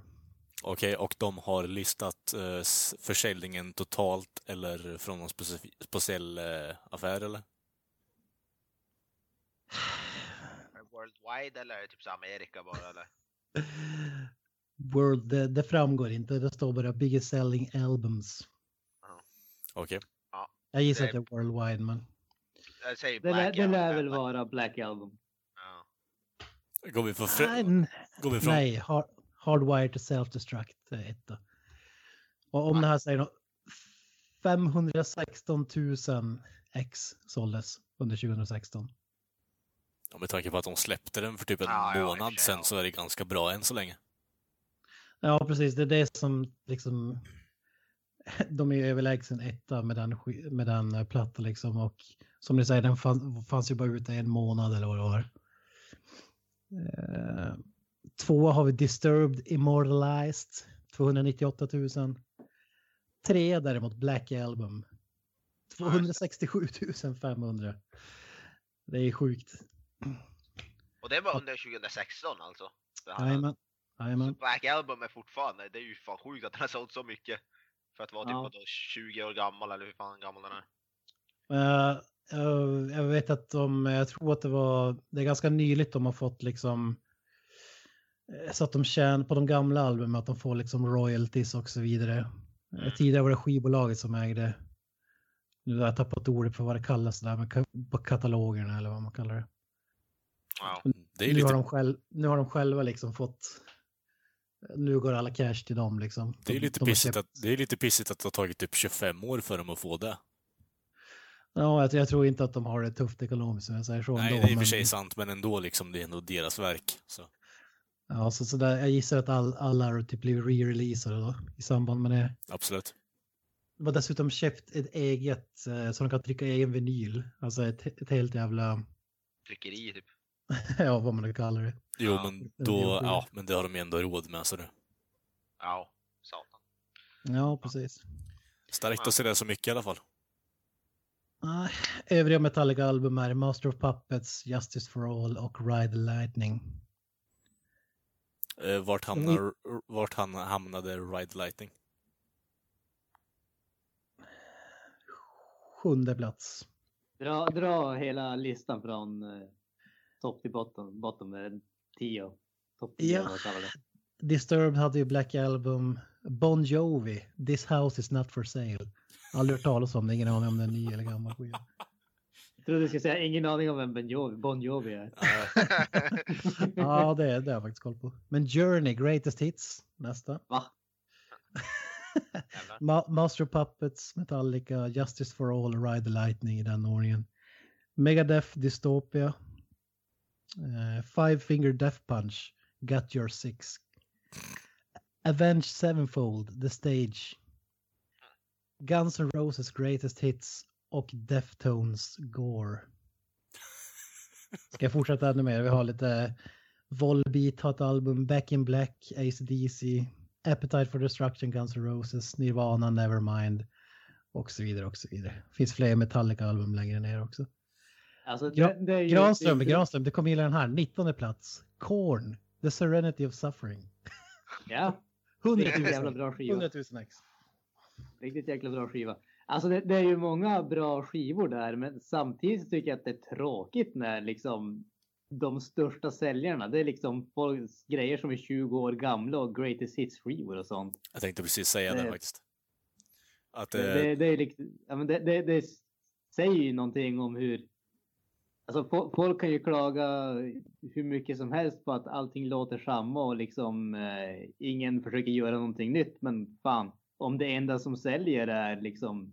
Okej, och de har listat eh, försäljningen totalt eller från någon specif- speciell eh, affär eller? Worldwide eller typ så Amerika bara eller? [laughs] World, det, det framgår inte, det står bara biggest selling albums. Okej. Jag gissar Det- att det är worldwide, men Jag säger Det, lär, Black det lär väl vara Black Album. Ja. Går vi, för nej, fre- n- går vi från... nej Hardwired to Self-Destruct är etta. Och om det här säger något, 516 000 ex såldes under 2016. Ja, med tanke på att de släppte den för typ en Ja, ja, och månad sig, sen ja. så är det ganska bra än så länge. Ja, precis, det är det som liksom [laughs] de är ju överlägsen etta med den, med den eh, plattan liksom och som ni säger den fann, fanns ju bara ute i en månad eller vad det var. Tvåa har vi Disturbed Immortalized 298 000. Tre däremot Black Album 267 500. Det är sjukt. Och det var under 2016 alltså? Jajamän. Jajamän. Black Album är fortfarande, det är ju fan sjukt att den har sålt så mycket. För att vara typ Ja. vadå, 20 år gammal eller hur fan gammal den är. Eh, eh, jag vet att de, jag tror att det var, det är ganska nyligt de har fått liksom, så att de tjänar på de gamla albumen, att de får liksom royalties och så vidare. Eh, Mm. Tidigare var det skivbolaget som ägde, nu har jag tappat ordet för vad det kallas där, ka- på katalogerna eller vad man kallar det. Ja. Det är Nu har, lite, de själv, nu har de själva liksom fått, nu går alla cash till dem liksom. det är De- lite de har pissigt att, det är lite pissigt att det har tagit typ 25 år för dem att få det. Ja, jag, jag tror inte att de har det tufft ekonomiskt om jag säger så. Nej, ändå, det är i och men- för sig sant, men ändå liksom, det är ändå deras verk. Så. Ja, så, så där, jag gissar att all, alla har typ blivit re-releasade då, i samband med det. Absolut. De har dessutom köpt ett eget, eh, så de kan trycka egen vinyl. Alltså ett, ett helt jävla, Tryckeri typ. [laughs] ja vad man nu kallar det. Jo, Ja, men då, ja, men det har de ändå råd med, så det. Ja, satan. Ja, precis. Starkt att se det så mycket i alla fall. Ah, övriga Metallica-album är Master of Puppets, Justice for All och Ride the Lightning. Eh, vart, hamnar, vart han hamnade Ride Lightning? sjunde plats. Dra, dra hela listan från eh, topp till bottom, bottom är tio. Topp tio, Ja. Disturbed hade ju Black Album. Bon Jovi, This House Is Not For Sale. Aldrig hört talas om det, ingen aning om den är ny eller gammal skiva. Jag trodde du skulle säga ingen aning om vem bon Jovi, bon Jovi är. Ja, [laughs] det, det har jag faktiskt koll på. Men Journey, Greatest Hits, nästa. Va? [laughs] Ma Master of Puppets, Metallica, Justice for All, Ride the Lightning i den ordningen. Megadeth, Dystopia. Eh, Five Finger Death Punch, Got Your Six. Avenged Sevenfold, The Stage. Guns N' Roses Greatest Hits och Deftones Gore. Ska jag fortsätta ännu mer? Vi har lite Volbeat har ett album, Back in Black, AC/DC, Appetite for Destruction, Guns N' Roses, Nirvana, Nevermind och så vidare och så vidare. finns fler Metallica-album längre ner också. Alltså, Gra- det, det ju, Granström, det Granström, det kommer gilla den här, 19 plats. Korn, The Serenity of Suffering. Ja, 100 riktigt 000, jävla bra skiva. 100 000 ex. Riktigt jäkla bra skiva. Alltså det, det är ju många bra skivor där, men samtidigt tycker jag att det är tråkigt när liksom de största säljarna, det är liksom folks grejer som är 20 år gamla och greatest hits skivor och sånt. Jag tänkte precis säga det Det- faktiskt. Att, Det, eh, det, det, är liksom, det, det, det säger ju någonting om hur... Alltså fo- folk kan ju klaga hur mycket som helst på att allting låter samma och liksom eh, ingen försöker göra någonting nytt. Men fan, om det enda som säljer är liksom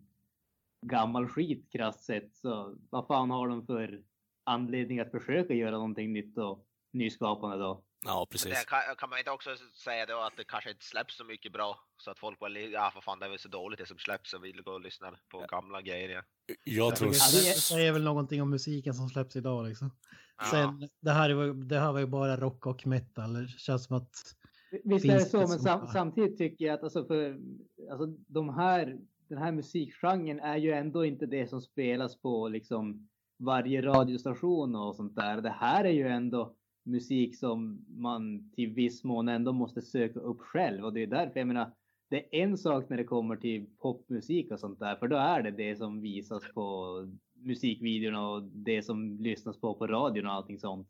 gammal skit krasst sett så vad fan har de för anledning att försöka göra någonting nytt och nyskapande då? ja, precis. det kan, kan man inte också säga då att det kanske inte släpps så mycket bra så att folk bara, li- ja för fan det är väl så dåligt det som släpps och vill gå och lyssna på gamla grejer. Ja. Jag tror... Det det- säger väl någonting om musiken som släpps idag liksom. Ja. Sen, det här, är, ju- det här var ju bara rock och metal. Det känns som att Visst är det så, det men sam, samtidigt tycker jag att alltså för, alltså de här, den här musikgenren är ju ändå inte det som spelas på liksom varje radiostation och sånt där. Det här är ju ändå musik som man till viss mån ändå måste söka upp själv och det är därför jag menar det är en sak när det kommer till popmusik och sånt där, för då är det det som visas på musikvideorna och det som lyssnas på på radion och allting sånt.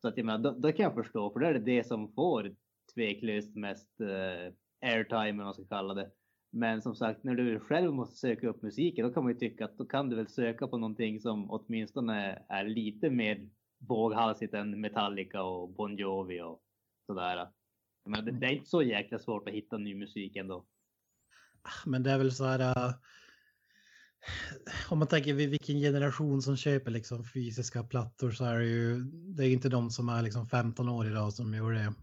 Så att jag menar, då, då kan jag förstå, för då är det det som får tveklöst mest eh, airtime, eller vad man ska kalla det. Men som sagt, när du själv måste söka upp musiken, då kan man ju tycka att då kan du väl söka på någonting som åtminstone är lite mer våghalsigt än Metallica och Bon Jovi och sådär. Men det, det är inte så jäkla svårt att hitta ny musik ändå. Ah, men det är väl så här. Äh, om man tänker vilken generation som köper liksom fysiska plattor så är det ju. Det är inte de som är liksom 15 år idag som gör det.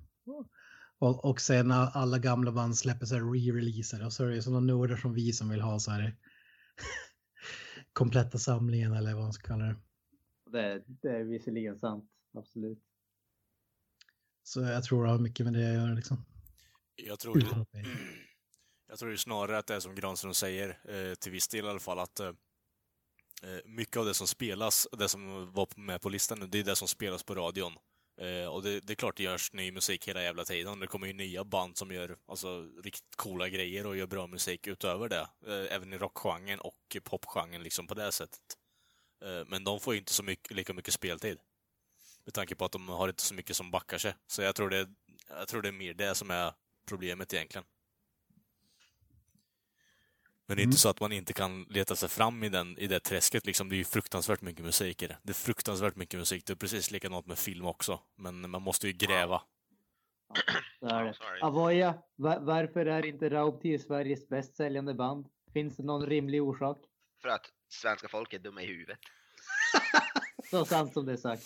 Och, och sen när alla gamla band släpper så här re-releaser och så är det ju sådana nördar som vi som vill ha så här. [laughs] kompletta samlingen eller vad man ska kalla det. Det, det är visserligen sant, absolut. Så jag tror det har mycket med det att göra liksom. Jag tror, det- [clears throat] jag tror ju snarare att det är som Granström säger, eh, till viss del i alla fall, att eh, eh, mycket av det som spelas, det som var med på listan nu, det är det som spelas på radion. Uh, och det, det är klart det görs ny musik hela jävla tiden. Det kommer ju nya band som gör alltså, riktigt coola grejer och gör bra musik utöver det. Uh, även i rockgenren och popgenren liksom på det sättet. Uh, men de får ju inte så mycket, lika mycket speltid. Med tanke på att de har inte så mycket som backar sig. Så jag tror det, jag tror det är mer det som är problemet egentligen. Men det är Mm. inte så att man inte kan leta sig fram i, den, i det träsket. Liksom. Det är ju fruktansvärt mycket musik i det. Det är fruktansvärt mycket musik. Det är precis likadant med film också. Men man måste ju gräva. Ja. Avoya, va- varför är inte Raubtier Sveriges bäst säljande band? Finns det någon rimlig orsak? För att svenska folket är dumma i huvudet. [laughs] Så sant som det är sagt.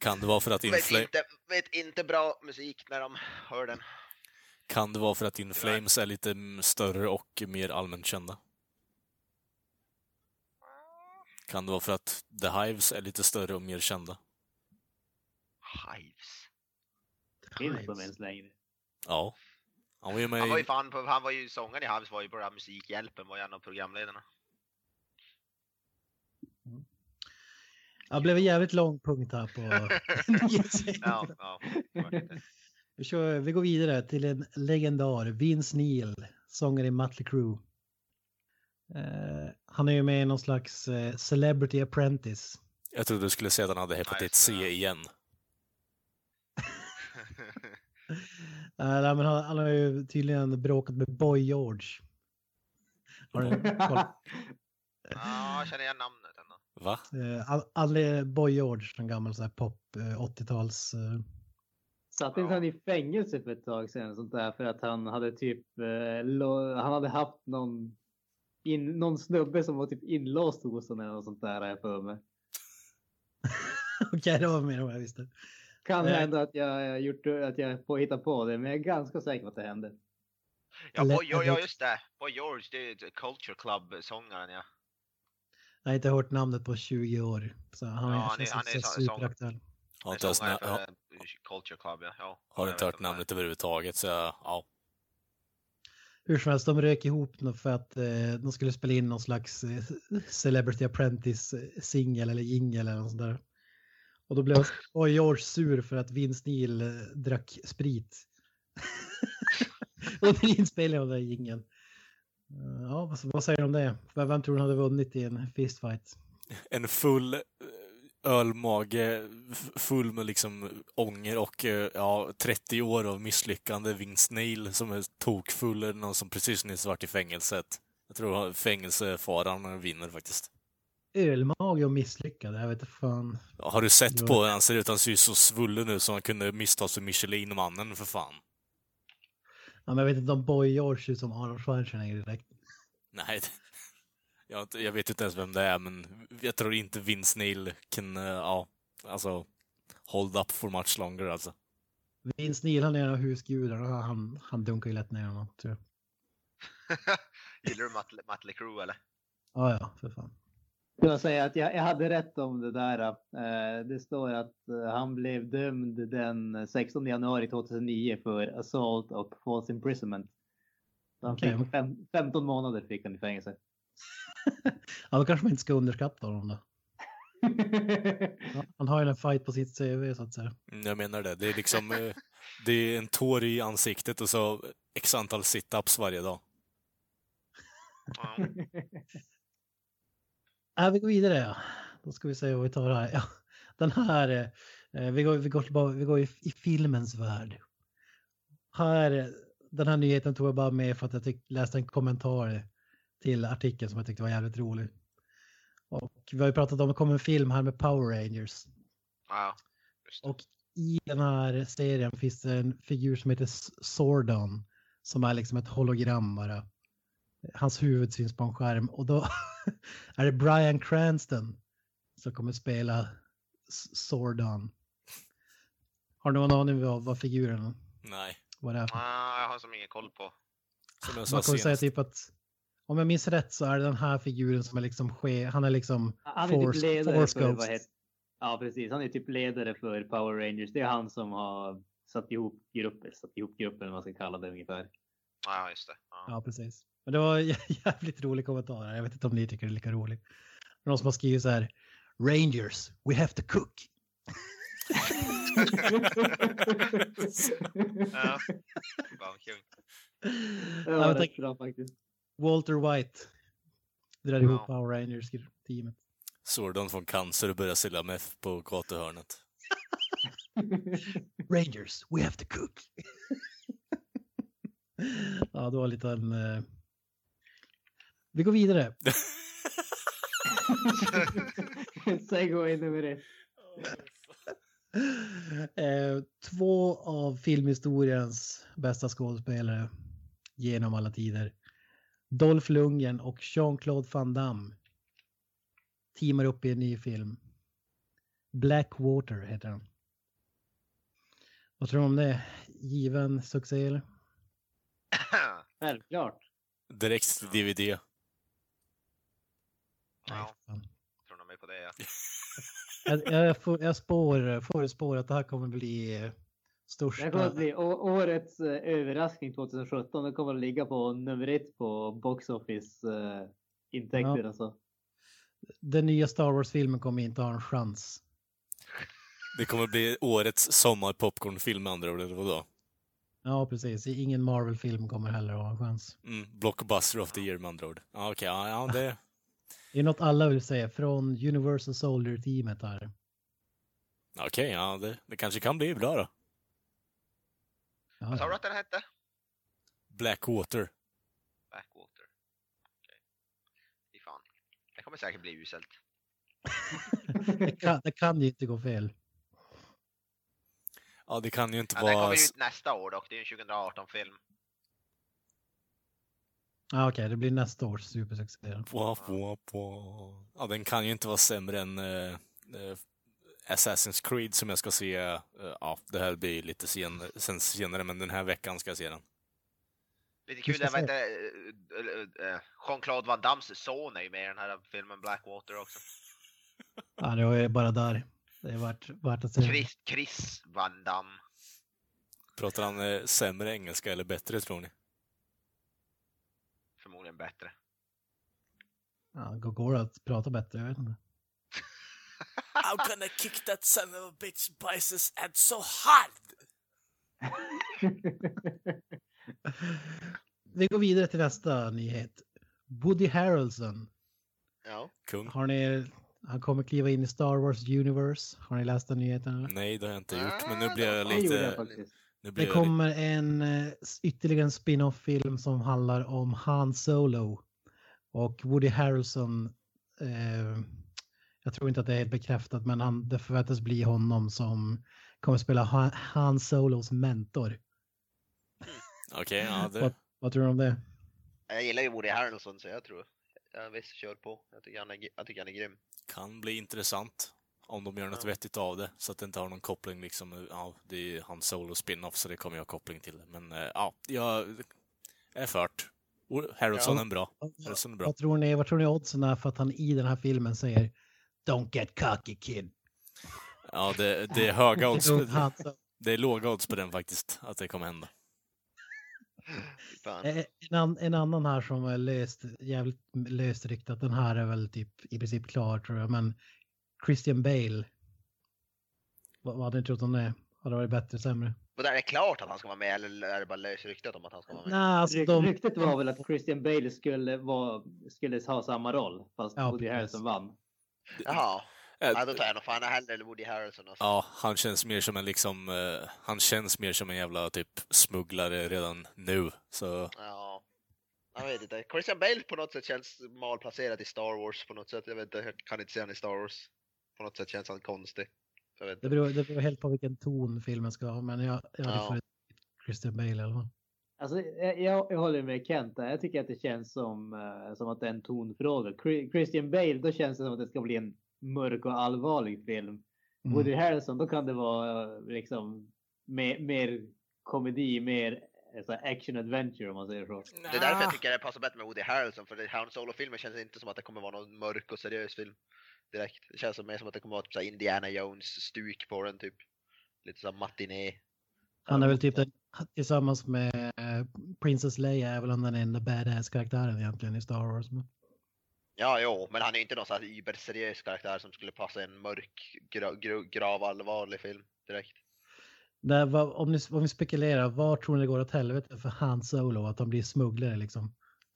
Kan det vara för att Vet Infla- inte, vet inte bra musik när de hör den. Kan det vara för att In Flames är lite mm, större och mer allmänt kända? Kan det vara för att The Hives är lite större och mer kända? Hives. Finns de ens längre? Ja. Han var ju med Han var ju i... fan på, han var ju sångaren i Hives var ju på den här Musikhjälpen, var ju en av programledarna. Det blev en jävligt lång punkt här på. [laughs] Ja, ja. Vi, kör, vi går vidare till en legendar, Vince Neil, sångare i Mötley Crüe. Eh, han är ju med i någon slags eh, Celebrity Apprentice. Jag trodde du skulle säga att han hade hepatit. C igen. [laughs] Eh, nej, men han, han har ju tydligen bråkat med Boy George. Har du koll? [laughs] Ja, jag känner igen namnet ändå. Va? Eh, Boy George, en gammal så här pop eh, 80-tals... Eh, Satt inte han i fängelse för ett tag sedan sånt där för att han hade typ eh, han hade haft någon in, någon snubbe som var typ inlåst hos honom eller något sånt där har jag för mig. [laughs] Okej, det var mer än vad jag visste. Kan Eh. hända att jag gjort att jag får hitta på det men jag är ganska säker på att det hände. Ja, Boy, ja, ja just det. Boy George, det är Culture Club-sångaren ja. Jag har inte hört namnet på 20 år. Så han, Ja, är, han är- känns han är superaktuell. Har inte, ens, har, Culture Club ja. ja. har inte hört det namnet överhuvudtaget, så ja. Hur som helst, de rök ihop för att eh, de skulle spela in någon slags eh, Celebrity Apprentice-singel eller jingel eller något sånt där. Och då blev Boy George [laughs] sur för att Vince Neil eh, drack sprit. [laughs] Under inspelningen av den här jingeln. Eh, Ja, vad, vad säger du om det? Vem vem tror du hade vunnit i en fistfight? En full eh, ölmage, full med liksom ånger och eh, ja, 30 år av misslyckande. Vince Neil som är tokfull, eller någon som precis nyss varit i fängelset. Jag tror fängelsefaran vinner faktiskt. Ölmage och misslyckad, jag vet inte fan. Ja, Har du sett Ja. på hur han ser ut? Han ser ju så svullen ut som han kunde misstas för Michelin-mannen för fan. Ja, men jag vet inte om Boy George ser ut som Arnold Schwarzenegger direkt. Nej, jag, jag vet inte ens vem det är, men jag tror inte Vince Neil kan, eh, ja, alltså, hold up for much longer alltså. Vince Neil, han är en av husgudarna. Han, han dunkar ju lätt ner honom, tror jag. [laughs] Gillar du Mötley Mötley Crüe eller? Ja, ja, för fan. Jag säga att jag, jag hade rätt om det där. Eh, det står att eh, han blev dömd den 16 januari 2009 för assault och false imprisonment. Så han fick fem, 15 månader fick han i fängelse. [laughs] Ja, då kanske man inte ska underskatta honom då. [laughs] Ja, Han har ju en fight på sitt CV så att säga. Mm, Jag menar det. Det är liksom, eh, det är en tår i ansiktet och så x antal sit-ups varje dag. Ja. Ja, vi går vidare. Ja. Då ska vi se vad vi tar här. Ja, den här, eh, vi går, vi går, tillbaka, vi går i, i filmens värld. Här, den här nyheten tog jag bara med för att jag tyck, läste en kommentar till artikeln som jag tyckte var jävligt rolig. Och vi har ju pratat om, det kommer en film här med Power Rangers. ja, just det. Och i den här serien finns det en figur som heter Sordon. Som är liksom ett hologram bara. Hans huvud syns på en skärm och då [laughs] är det Brian Cranston som kommer spela Sordon. Har du någon aning vad, vad figuren Nej. vad det är? för? Ah, jag har som ingen koll på. Man kommer säga typ att om jag minns rätt så är det den här figuren som är liksom ske, han är liksom Han är typ Force- ledare Force för, vad heter, ja precis, han är typ ledare för Power Rangers. Det är han som har satt ihop gruppen, satt ihop gruppen vad man ska kalla det ungefär. Ja, just det. Ja. Ja, precis. Men det var [laughs] jävligt rolig kommentar. Jag vet inte om ni tycker det är lika roligt. Någon som har skrivit så här. Rangers, we have to cook. [laughs] Ja. Fan, kul. Det Ja, var men rätt bra faktiskt. Walter White drar ihop Ja. Power Rangers-teamet. Sordon får cancer och börjar sälja meth på gatuhörnet. [laughs] Rangers, we have to cook. ja, det var lite en... eh, Vi går vidare. [laughs] Segway nummer ett. [laughs] Eh, två av filmhistoriens bästa skådespelare genom alla tider. Dolph Lundgren och Jean-Claude Van Damme teamar upp i en ny film. Blackwater heter den. Vad tror du om det? Given succé eller? [clears throat] Självklart. Direkt till DVD. Nej, Ja, fan. tror nog mig på det ja. [laughs] Jag, jag, får, jag spår, förutspår att det här kommer bli Det största... här kommer att bli årets eh, överraskning 2017. Det kommer att ligga på nummer ett på box office eh, intäkter Ja. alltså. Den nya Star Wars-filmen kommer inte ha en chans. Det kommer bli årets sommarpopcornfilm med andra ord, eller vadå? Ja, precis. Ingen Marvel-film kommer heller att ha en chans. Mm, blockbuster of the year med andra ord. Ja, okej, ja, ja, det... [laughs] Det är något alla vill säga från Universal Soldier-teamet här. Okej, ja, det, det kanske kan bli bra då. Vad sa du att den hette? Blackwater. Backwater. Okej. Fy fan. Det kommer säkert bli uselt. Det, kan, det kan ju inte gå fel. Ja, det kan ju inte Ja, den vara... kommer ju ut nästa år dock. Det är ju en 2018-film. Ja, Okej, det blir nästa års supersuccé. Ja, den kan ju inte vara sämre än eh, eh, Assassin's Creed som jag ska se. eh, ja, det här blir lite sen, sen senare, men den här veckan ska jag se den. Lite kul, det var inte... äh, äh, Jean-Claude Van Dammes son är ju med i den här filmen Blackwater också. [laughs] Ja, det är bara där. Det är värt, värt att se. Chris, Chris Van Damme. Pratar han eh, sämre engelska eller bättre, tror ni? Förmodligen bättre. Ja, går- går det att prata bättre? Jag vet inte. I'm gonna kick that son of a bitch biceps and so hard! [laughs] Vi går vidare till nästa nyhet. Woody Harrelson. Ja. Kung? Har ni, han kommer kliva in i Star Wars Universe. Har ni läst den nyheten? Eller? Nej, det har jag inte gjort, Ah, men nu det blir jag lite... Nu blir Det kommer en eh, ytterligare en spin-off-film som handlar om Han Solo. Och Woody Harrelson, eh, jag tror inte att det är helt bekräftat, men han, det förväntas bli honom som kommer spela Han, Han Solos mentor. Okej, ja, det... Vad, vad tror du om det? Jag gillar ju Woody Harrelson så jag tror... Jag visst, kör på. Jag tycker han är, jag tycker han är grym. kan bli intressant om de gör något Ja. vettigt av det så att det inte har någon koppling liksom. Ja, det är ju hans solo spin-off så det kommer jag ha koppling till. Men eh, ja, jag är fört. Harrelson Ja. är bra. Harrelson är bra. Vad tror ni, vad tror ni oddsen är för att han i den här filmen säger Don't get cocky kid. Ja, det, det är [laughs] höga odds. Det är låga odds på den faktiskt, att det kommer hända. Eh, En, an, en annan här som är löst, jävligt löst ryktat, den här är väl typ i princip klar tror jag, men Christian Bale. Vad, vad hade ni trott om det? Hade det varit bättre, sämre? Och där är det klart att han ska vara med eller är det bara lösryktat om att han ska vara med? Nej, alltså de... Ryktet var väl att Christian Bale skulle, vara, skulle ha samma roll fast Ja, Woody. Harrelson vann. Jaha. Eh, Ja, då tar jag nog fan hellre Woody Harrelson alltså. Ja, han känns mer som en liksom, eh, han känns mer som en jävla typ smugglare redan nu. Så Ja. Jag vet inte. Christian Bale på något sätt känns malplacerad i Star Wars på något sätt. Jag vet inte, jag kan inte se han i Star Wars. På något sätt känns han konstig. Jag vet Det beror, det beror helt på vilken ton filmen ska ha, men jag, jag hade Ja. Christian Bale i alla fall. Alltså, jag, jag håller med Kent där. Jag tycker att det känns som, eh, som att det är en tonfråga. Chri- Christian Bale, då känns det som att det ska bli en mörk och allvarlig film. Mm. Woody Harrelson, då kan det vara eh, liksom mer, mer komedi, mer så här action adventure om man säger så. Det är därför jag tycker det passar bättre med Woody Harrelson. För Han Solo-filmen känns inte som att det kommer vara någon mörk och seriös film. Direkt. Det känns mer som att det kommer vara typ så här Indiana Jones-stuk på den typ. Lite såhär matiné. Han är väl typ den, tillsammans med Princess Leia är väl den enda badass-karaktären egentligen i Star Wars. Men, Ja, jo, men han är inte någon sån här überseriös karaktär som skulle passa en mörk, gra, gra, gravallvarlig film direkt. där, vad, om, ni, om vi spekulerar, var tror ni det går åt helvete för Han Solo? Att han blir smugglare liksom?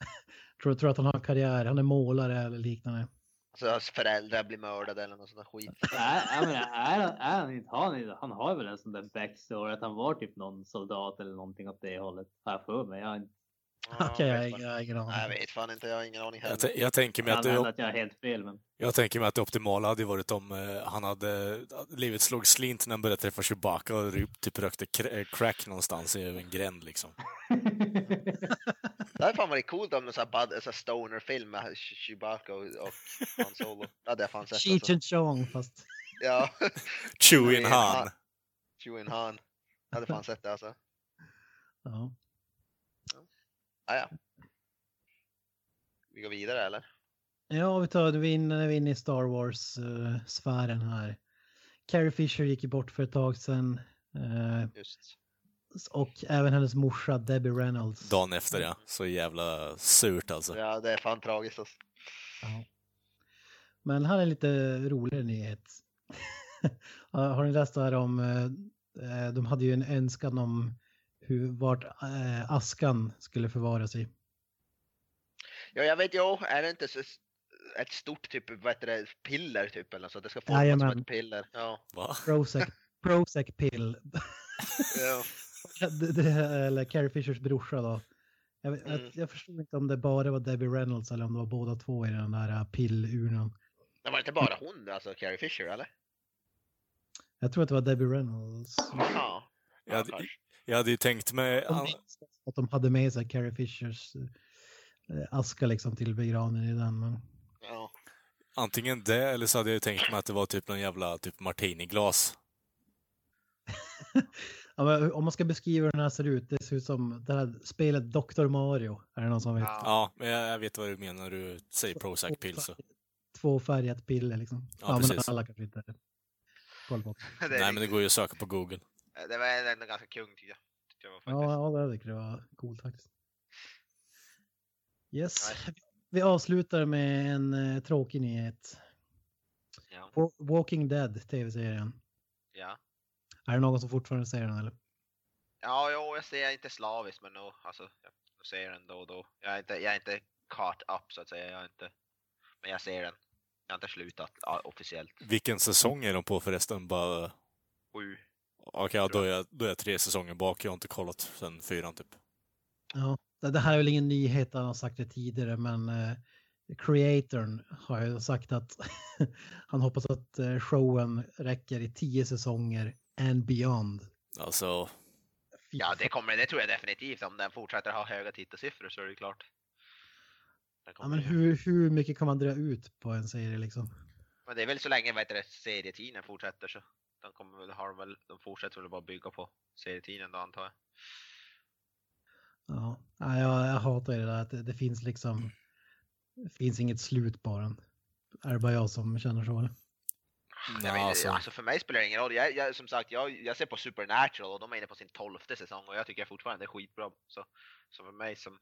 [laughs] tror, tror att han har en karriär, han är målare eller liknande? Alltså hans föräldrar blir mördade eller något sånt skit. [laughs] Nej, men är, han- är han inte, har han, han har väl en sån där backstory att han var typ någon soldat eller någonting åt det hållet. Har jag för mig. Jag, har inte- [laughs] Okej, jag, ingen- fan. jag har ingen aning. Nej, jag vet fan inte, jag har ingen aning heller. jag, jag, tänker mig att det, att jag har helt fel men. jag tänker mig att det optimala hade varit om eh, han hade, livet slog slint när han började träffa Chewbacca och typ rökte eh, crack någonstans i en gränd liksom. [laughs] Det hade fan varit coolt om en sån här, stoner-film med Ch- Chewbacca och, och Han Solo. Det hade jag fan sett Cheech alltså. and Chong fast... Ja. Chewin' Han. Chewin' Han. Jag hade fan sett det alltså. Ja. Ah, ja. Vi går vidare eller? Ja, vi tar vi inne, vi inne i Star Wars-sfären här. Carrie Fisher gick ju bort för ett tag sedan. eh, Just. och även hennes morsa Debbie Reynolds. Dagen efter ja. Så jävla surt alltså. Ja, det är fan tragiskt alltså. Ja. Men här är en lite roligare nyhet. [laughs] Har ni läst det här om, eh, de hade ju en önskan om hur, vart eh, askan skulle förvaras i. Ja, jag vet ju, är det inte så ett stort typ, vad heter det, piller typ eller så att det ska formas som ett piller? Ja. Va? Prozac, Prozac pill. ja. [laughs] det, det, eller Carrie Fishers brorsa då. Jag, Mm. jag, jag förstod inte om det bara var Debbie Reynolds eller om det var båda två i den där äh, pillurnan. Det var inte bara hon, alltså Carrie Fisher eller? Jag tror att det var Debbie Reynolds. Jag Ja, kanske. Jag hade ju tänkt mig... Minns att de hade med sig Carrie Fishers eh, aska liksom till begravningen i den. Men... Ja. Antingen det, eller så hade jag ju tänkt mig att det var typ någon jävla typ martiniglas. [laughs] Ja, men om man ska beskriva hur den här ser ut, det ser ut som det här spelet Dr. Mario. Är det någon som vet? Ja. Ja, men jag, vet vad du menar när du säger Prozac pill så. Tvåfärgat piller liksom. Ja, men precis. alla kanske inte har koll på. [laughs] Nej, men det går ju att söka på Google. Det var ändå ganska kung tycker jag. Tyckte jag. Ja, ja, det tycker jag var coolt faktiskt. Yes, Nej. vi avslutar med en eh, tråkig nyhet. Ja. Wa- Walking Dead, tv-serien. Ja. Är det någon som fortfarande ser den eller? Ja, jo, jag ser inte slaviskt men nog, alltså, jag ser den då och då. Jag är inte, jag är inte caught up så att säga, jag är inte, men jag ser den. Jag har inte slutat officiellt. Vilken säsong är de på förresten? Bara... Sju. Okej, ja, då, är jag, då är jag tre säsonger bak. Jag har inte kollat sen fyran typ. Ja, det här är väl ingen nyhet, han har sagt det tidigare, men eh, creatorn har ju sagt att [laughs] han hoppas att eh, showen räcker i tio säsonger and beyond. Alltså, Ja, det kommer, det tror jag definitivt. Om den fortsätter ha höga tittarsiffror så är det klart. Ja, men ju- hur, hur mycket kan man dra ut på en serie liksom? men det är väl så länge vad heter det, serietiden fortsätter så. De, kommer, väl- har de, väl, de fortsätter väl bara bygga på serietiden då antar jag. Ja, ja, jag, jag hatar det där att det, det finns liksom, det finns inget slut på den. Är det bara jag som känner så? Ja, vet, alltså. alltså. för mig spelar det ingen roll. Jag, jag, som sagt, jag, jag ser på Supernatural och de är inne på sin tolfte säsong och jag tycker fortfarande det är skitbra. Så, så för mig som,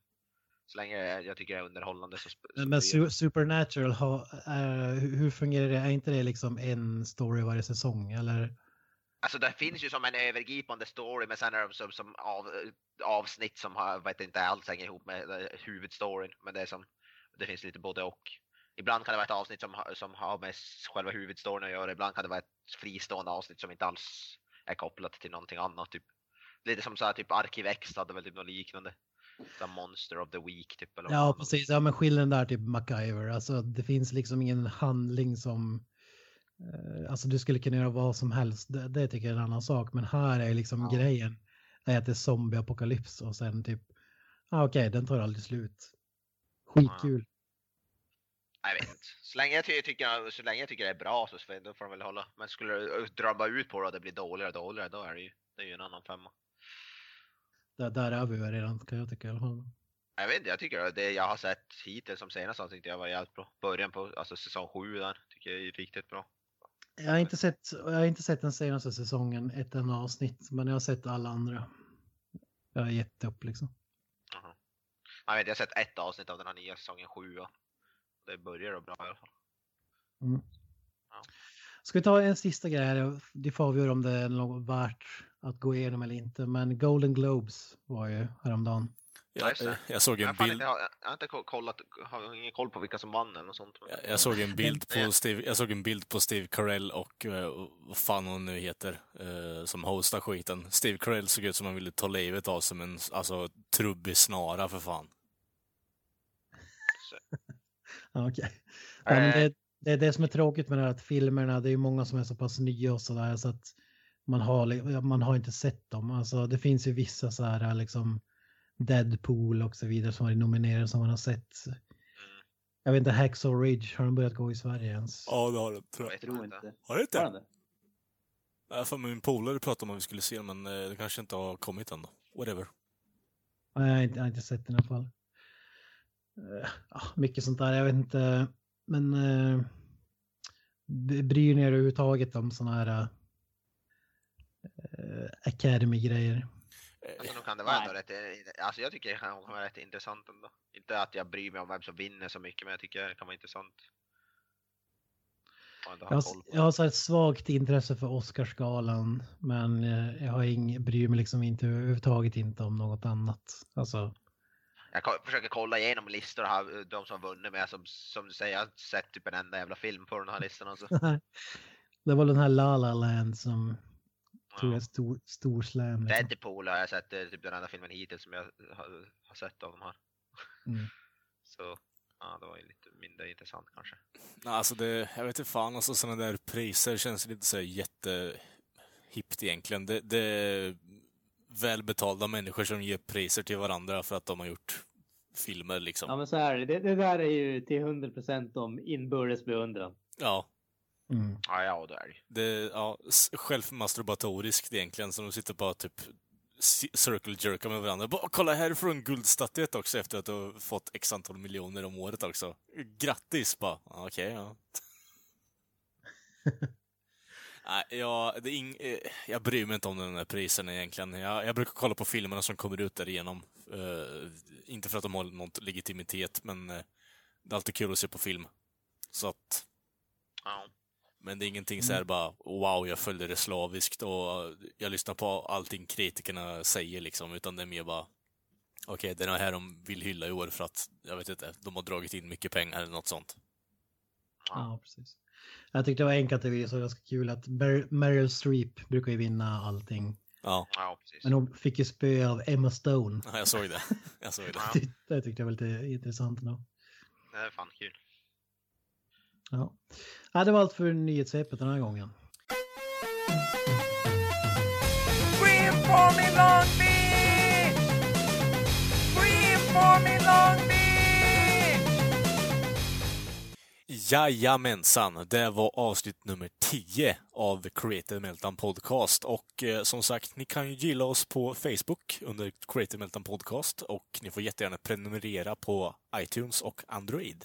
så länge jag, tycker det är underhållande så... Men su Supernatural, har, är, hur hur fungerar det? Är inte det liksom en story varje säsong? Eller? Alltså det finns ju som en övergripande story men sen är de som, som av, avsnitt som har, vet inte alls hänger ihop med eh, huvudstoryn. Men det är som, det finns lite både och. Ibland kan det vara ett avsnitt som, som har med själva huvudstoryn att göra, ibland kan det vara ett fristående avsnitt som inte alls är kopplat till någonting annat. Typ. Lite som så här, typ Arkiv X hade väl typ något liknande. Här Monster of the Week typ. Eller Ja, precis. Ja, men skillnaden där typ MacGyver. Alltså det finns liksom ingen handling som... Eh, alltså du skulle kunna göra vad som helst. Det, det tycker jag är en annan sak. Men här är liksom Ja. grejen. Är att det är zombieapokalyps och sen typ... Ah, Okej, den tar aldrig slut. Skitkul. Jag vet inte. Så länge jag, ty tycker, så länge jag tycker det är bra så får- de väl hålla. Men skulle det drabba ut på det och det blir dåligare och dåligare då är det ju, det är ju en annan femma. Där, där är vi ju redan kan jag tycka i alla fall. Jag vet inte, jag tycker det jag har sett hittills som senaste tyckte jag var jävligt bra. Början på alltså säsong 7 där tycker jag är riktigt bra. Jag har inte sett, jag har inte sett den senaste säsongen, ett enda avsnitt, men jag har sett alla andra. Jag har gett upp liksom. Jaha. Jag, vet, jag har sett ett avsnitt av den här nya säsongen 7 och det börjar då bra i alla fall. Ska vi ta en sista grej här? Det får avgöra om det är något värt att gå igenom eller inte. Men Golden Globes var ju häromdagen. Jag, jag såg en bild. jag har inte ko- kollat, har ingen koll på vilka som vann eller något sånt. men- Jag, jag såg en bild på Steve, jag såg en bild på Steve Carell och uh, vad fan hon nu heter, eh, som hostar skiten. Steve Carell såg ut som han ville ta livet av sig med en alltså, trubbig snara för fan. [laughs] Okej. Ja, men Eh. det, det är det som är tråkigt med det här att filmerna, det är ju många som är så pass nya och sådär så att man har, man har inte sett dem. Alltså det finns ju vissa så här liksom Deadpool och så vidare som är nominerade som man har sett. Mm. Jag vet inte, Hacksaw Ridge, har de börjat gå i Sverige ens? Ja, det har. Jag Tror jag. vet Tror inte. Har det inte? Har det? Nej, för min polare pratade om att vi skulle se den, men eh, det kanske inte har kommit än då. Whatever. Nej, jag har inte, jag har inte sett den i alla fall. Eh, ja, mycket sånt där, jag vet inte. Men uh, bryr ni er överhuvudtaget om sådana här Academy-grejer? Eh, Alltså, nog kan det vara ändå rätt, eh, alltså jag tycker det kan vara rätt intressant ändå. Inte att jag bryr mig om vem som vinner så mycket, men jag tycker det kan vara intressant. Jag har, jag har så ett svagt intresse för Oscarsgalan, men eh, jag har ing, bryr mig liksom inte överhuvudtaget inte om något annat. Alltså, Jag försöker kolla igenom listor här, de som har vunnit med som, som du säger, jag har sett typ en enda jävla film på den här listan. Alltså. [laughs] det var den här La La Land som tog Ja. en stor, stor slam. Liksom. Deadpool har jag sett, det är typ den enda filmen hittills som jag har, har sett av de här. Mm. [laughs] Så ja, det var ju lite mindre intressant kanske. Nej, Alltså det, jag vet inte fan, alltså sådana där priser känns lite så jättehippt egentligen. Det, det är välbetalda människor som ger priser till varandra för att de har gjort filmer liksom. Ja, men så här är det. det. Det där är ju till 100 procent om inbördes beundran. Ja, Mm. Ja, ja, det är det ja, självmasturbatoriskt egentligen, så de sitter bara typ ci- circle jerka med varandra. Bara, kolla här får en guldstatyett också efter att du har fått x antal miljoner om året också. Grattis bara. Ja, Okej, ja. [laughs] Nej, jag, det ing, eh, jag bryr mig inte om den där prisen egentligen. Jag, jag brukar kolla på filmerna som kommer ut därigenom. Uh, inte för att de har någon legitimitet, men eh, det är alltid kul att se på film. Så att, Ja. Men det är ingenting så här bara wow, jag följde det slaviskt och jag lyssnar på allting kritikerna säger liksom, utan det är mer bara okej, det är det här de vill hylla i år för att, jag vet inte, de har dragit in mycket pengar eller något sånt. Ja, precis. Jag tyckte det var enkelt att det var så ganska kul att Mer- Meryl Streep brukar ju vinna allting. Ja, ja, precis. Men hon fick ju spö av Emma Stone. ja, jag såg det. Jag såg det. Ja. [laughs] Det tyckte jag var lite intressant. Då. Det är fan kul. Ja. Ja, det var allt för nyhetssvepet den här gången. Jajamensan, det var avsnitt nummer 10 av Creative Meltdown Podcast. Och eh, som sagt, ni kan ju gilla oss på Facebook under Creative Meltdown Podcast och ni får jättegärna prenumerera på iTunes och Android.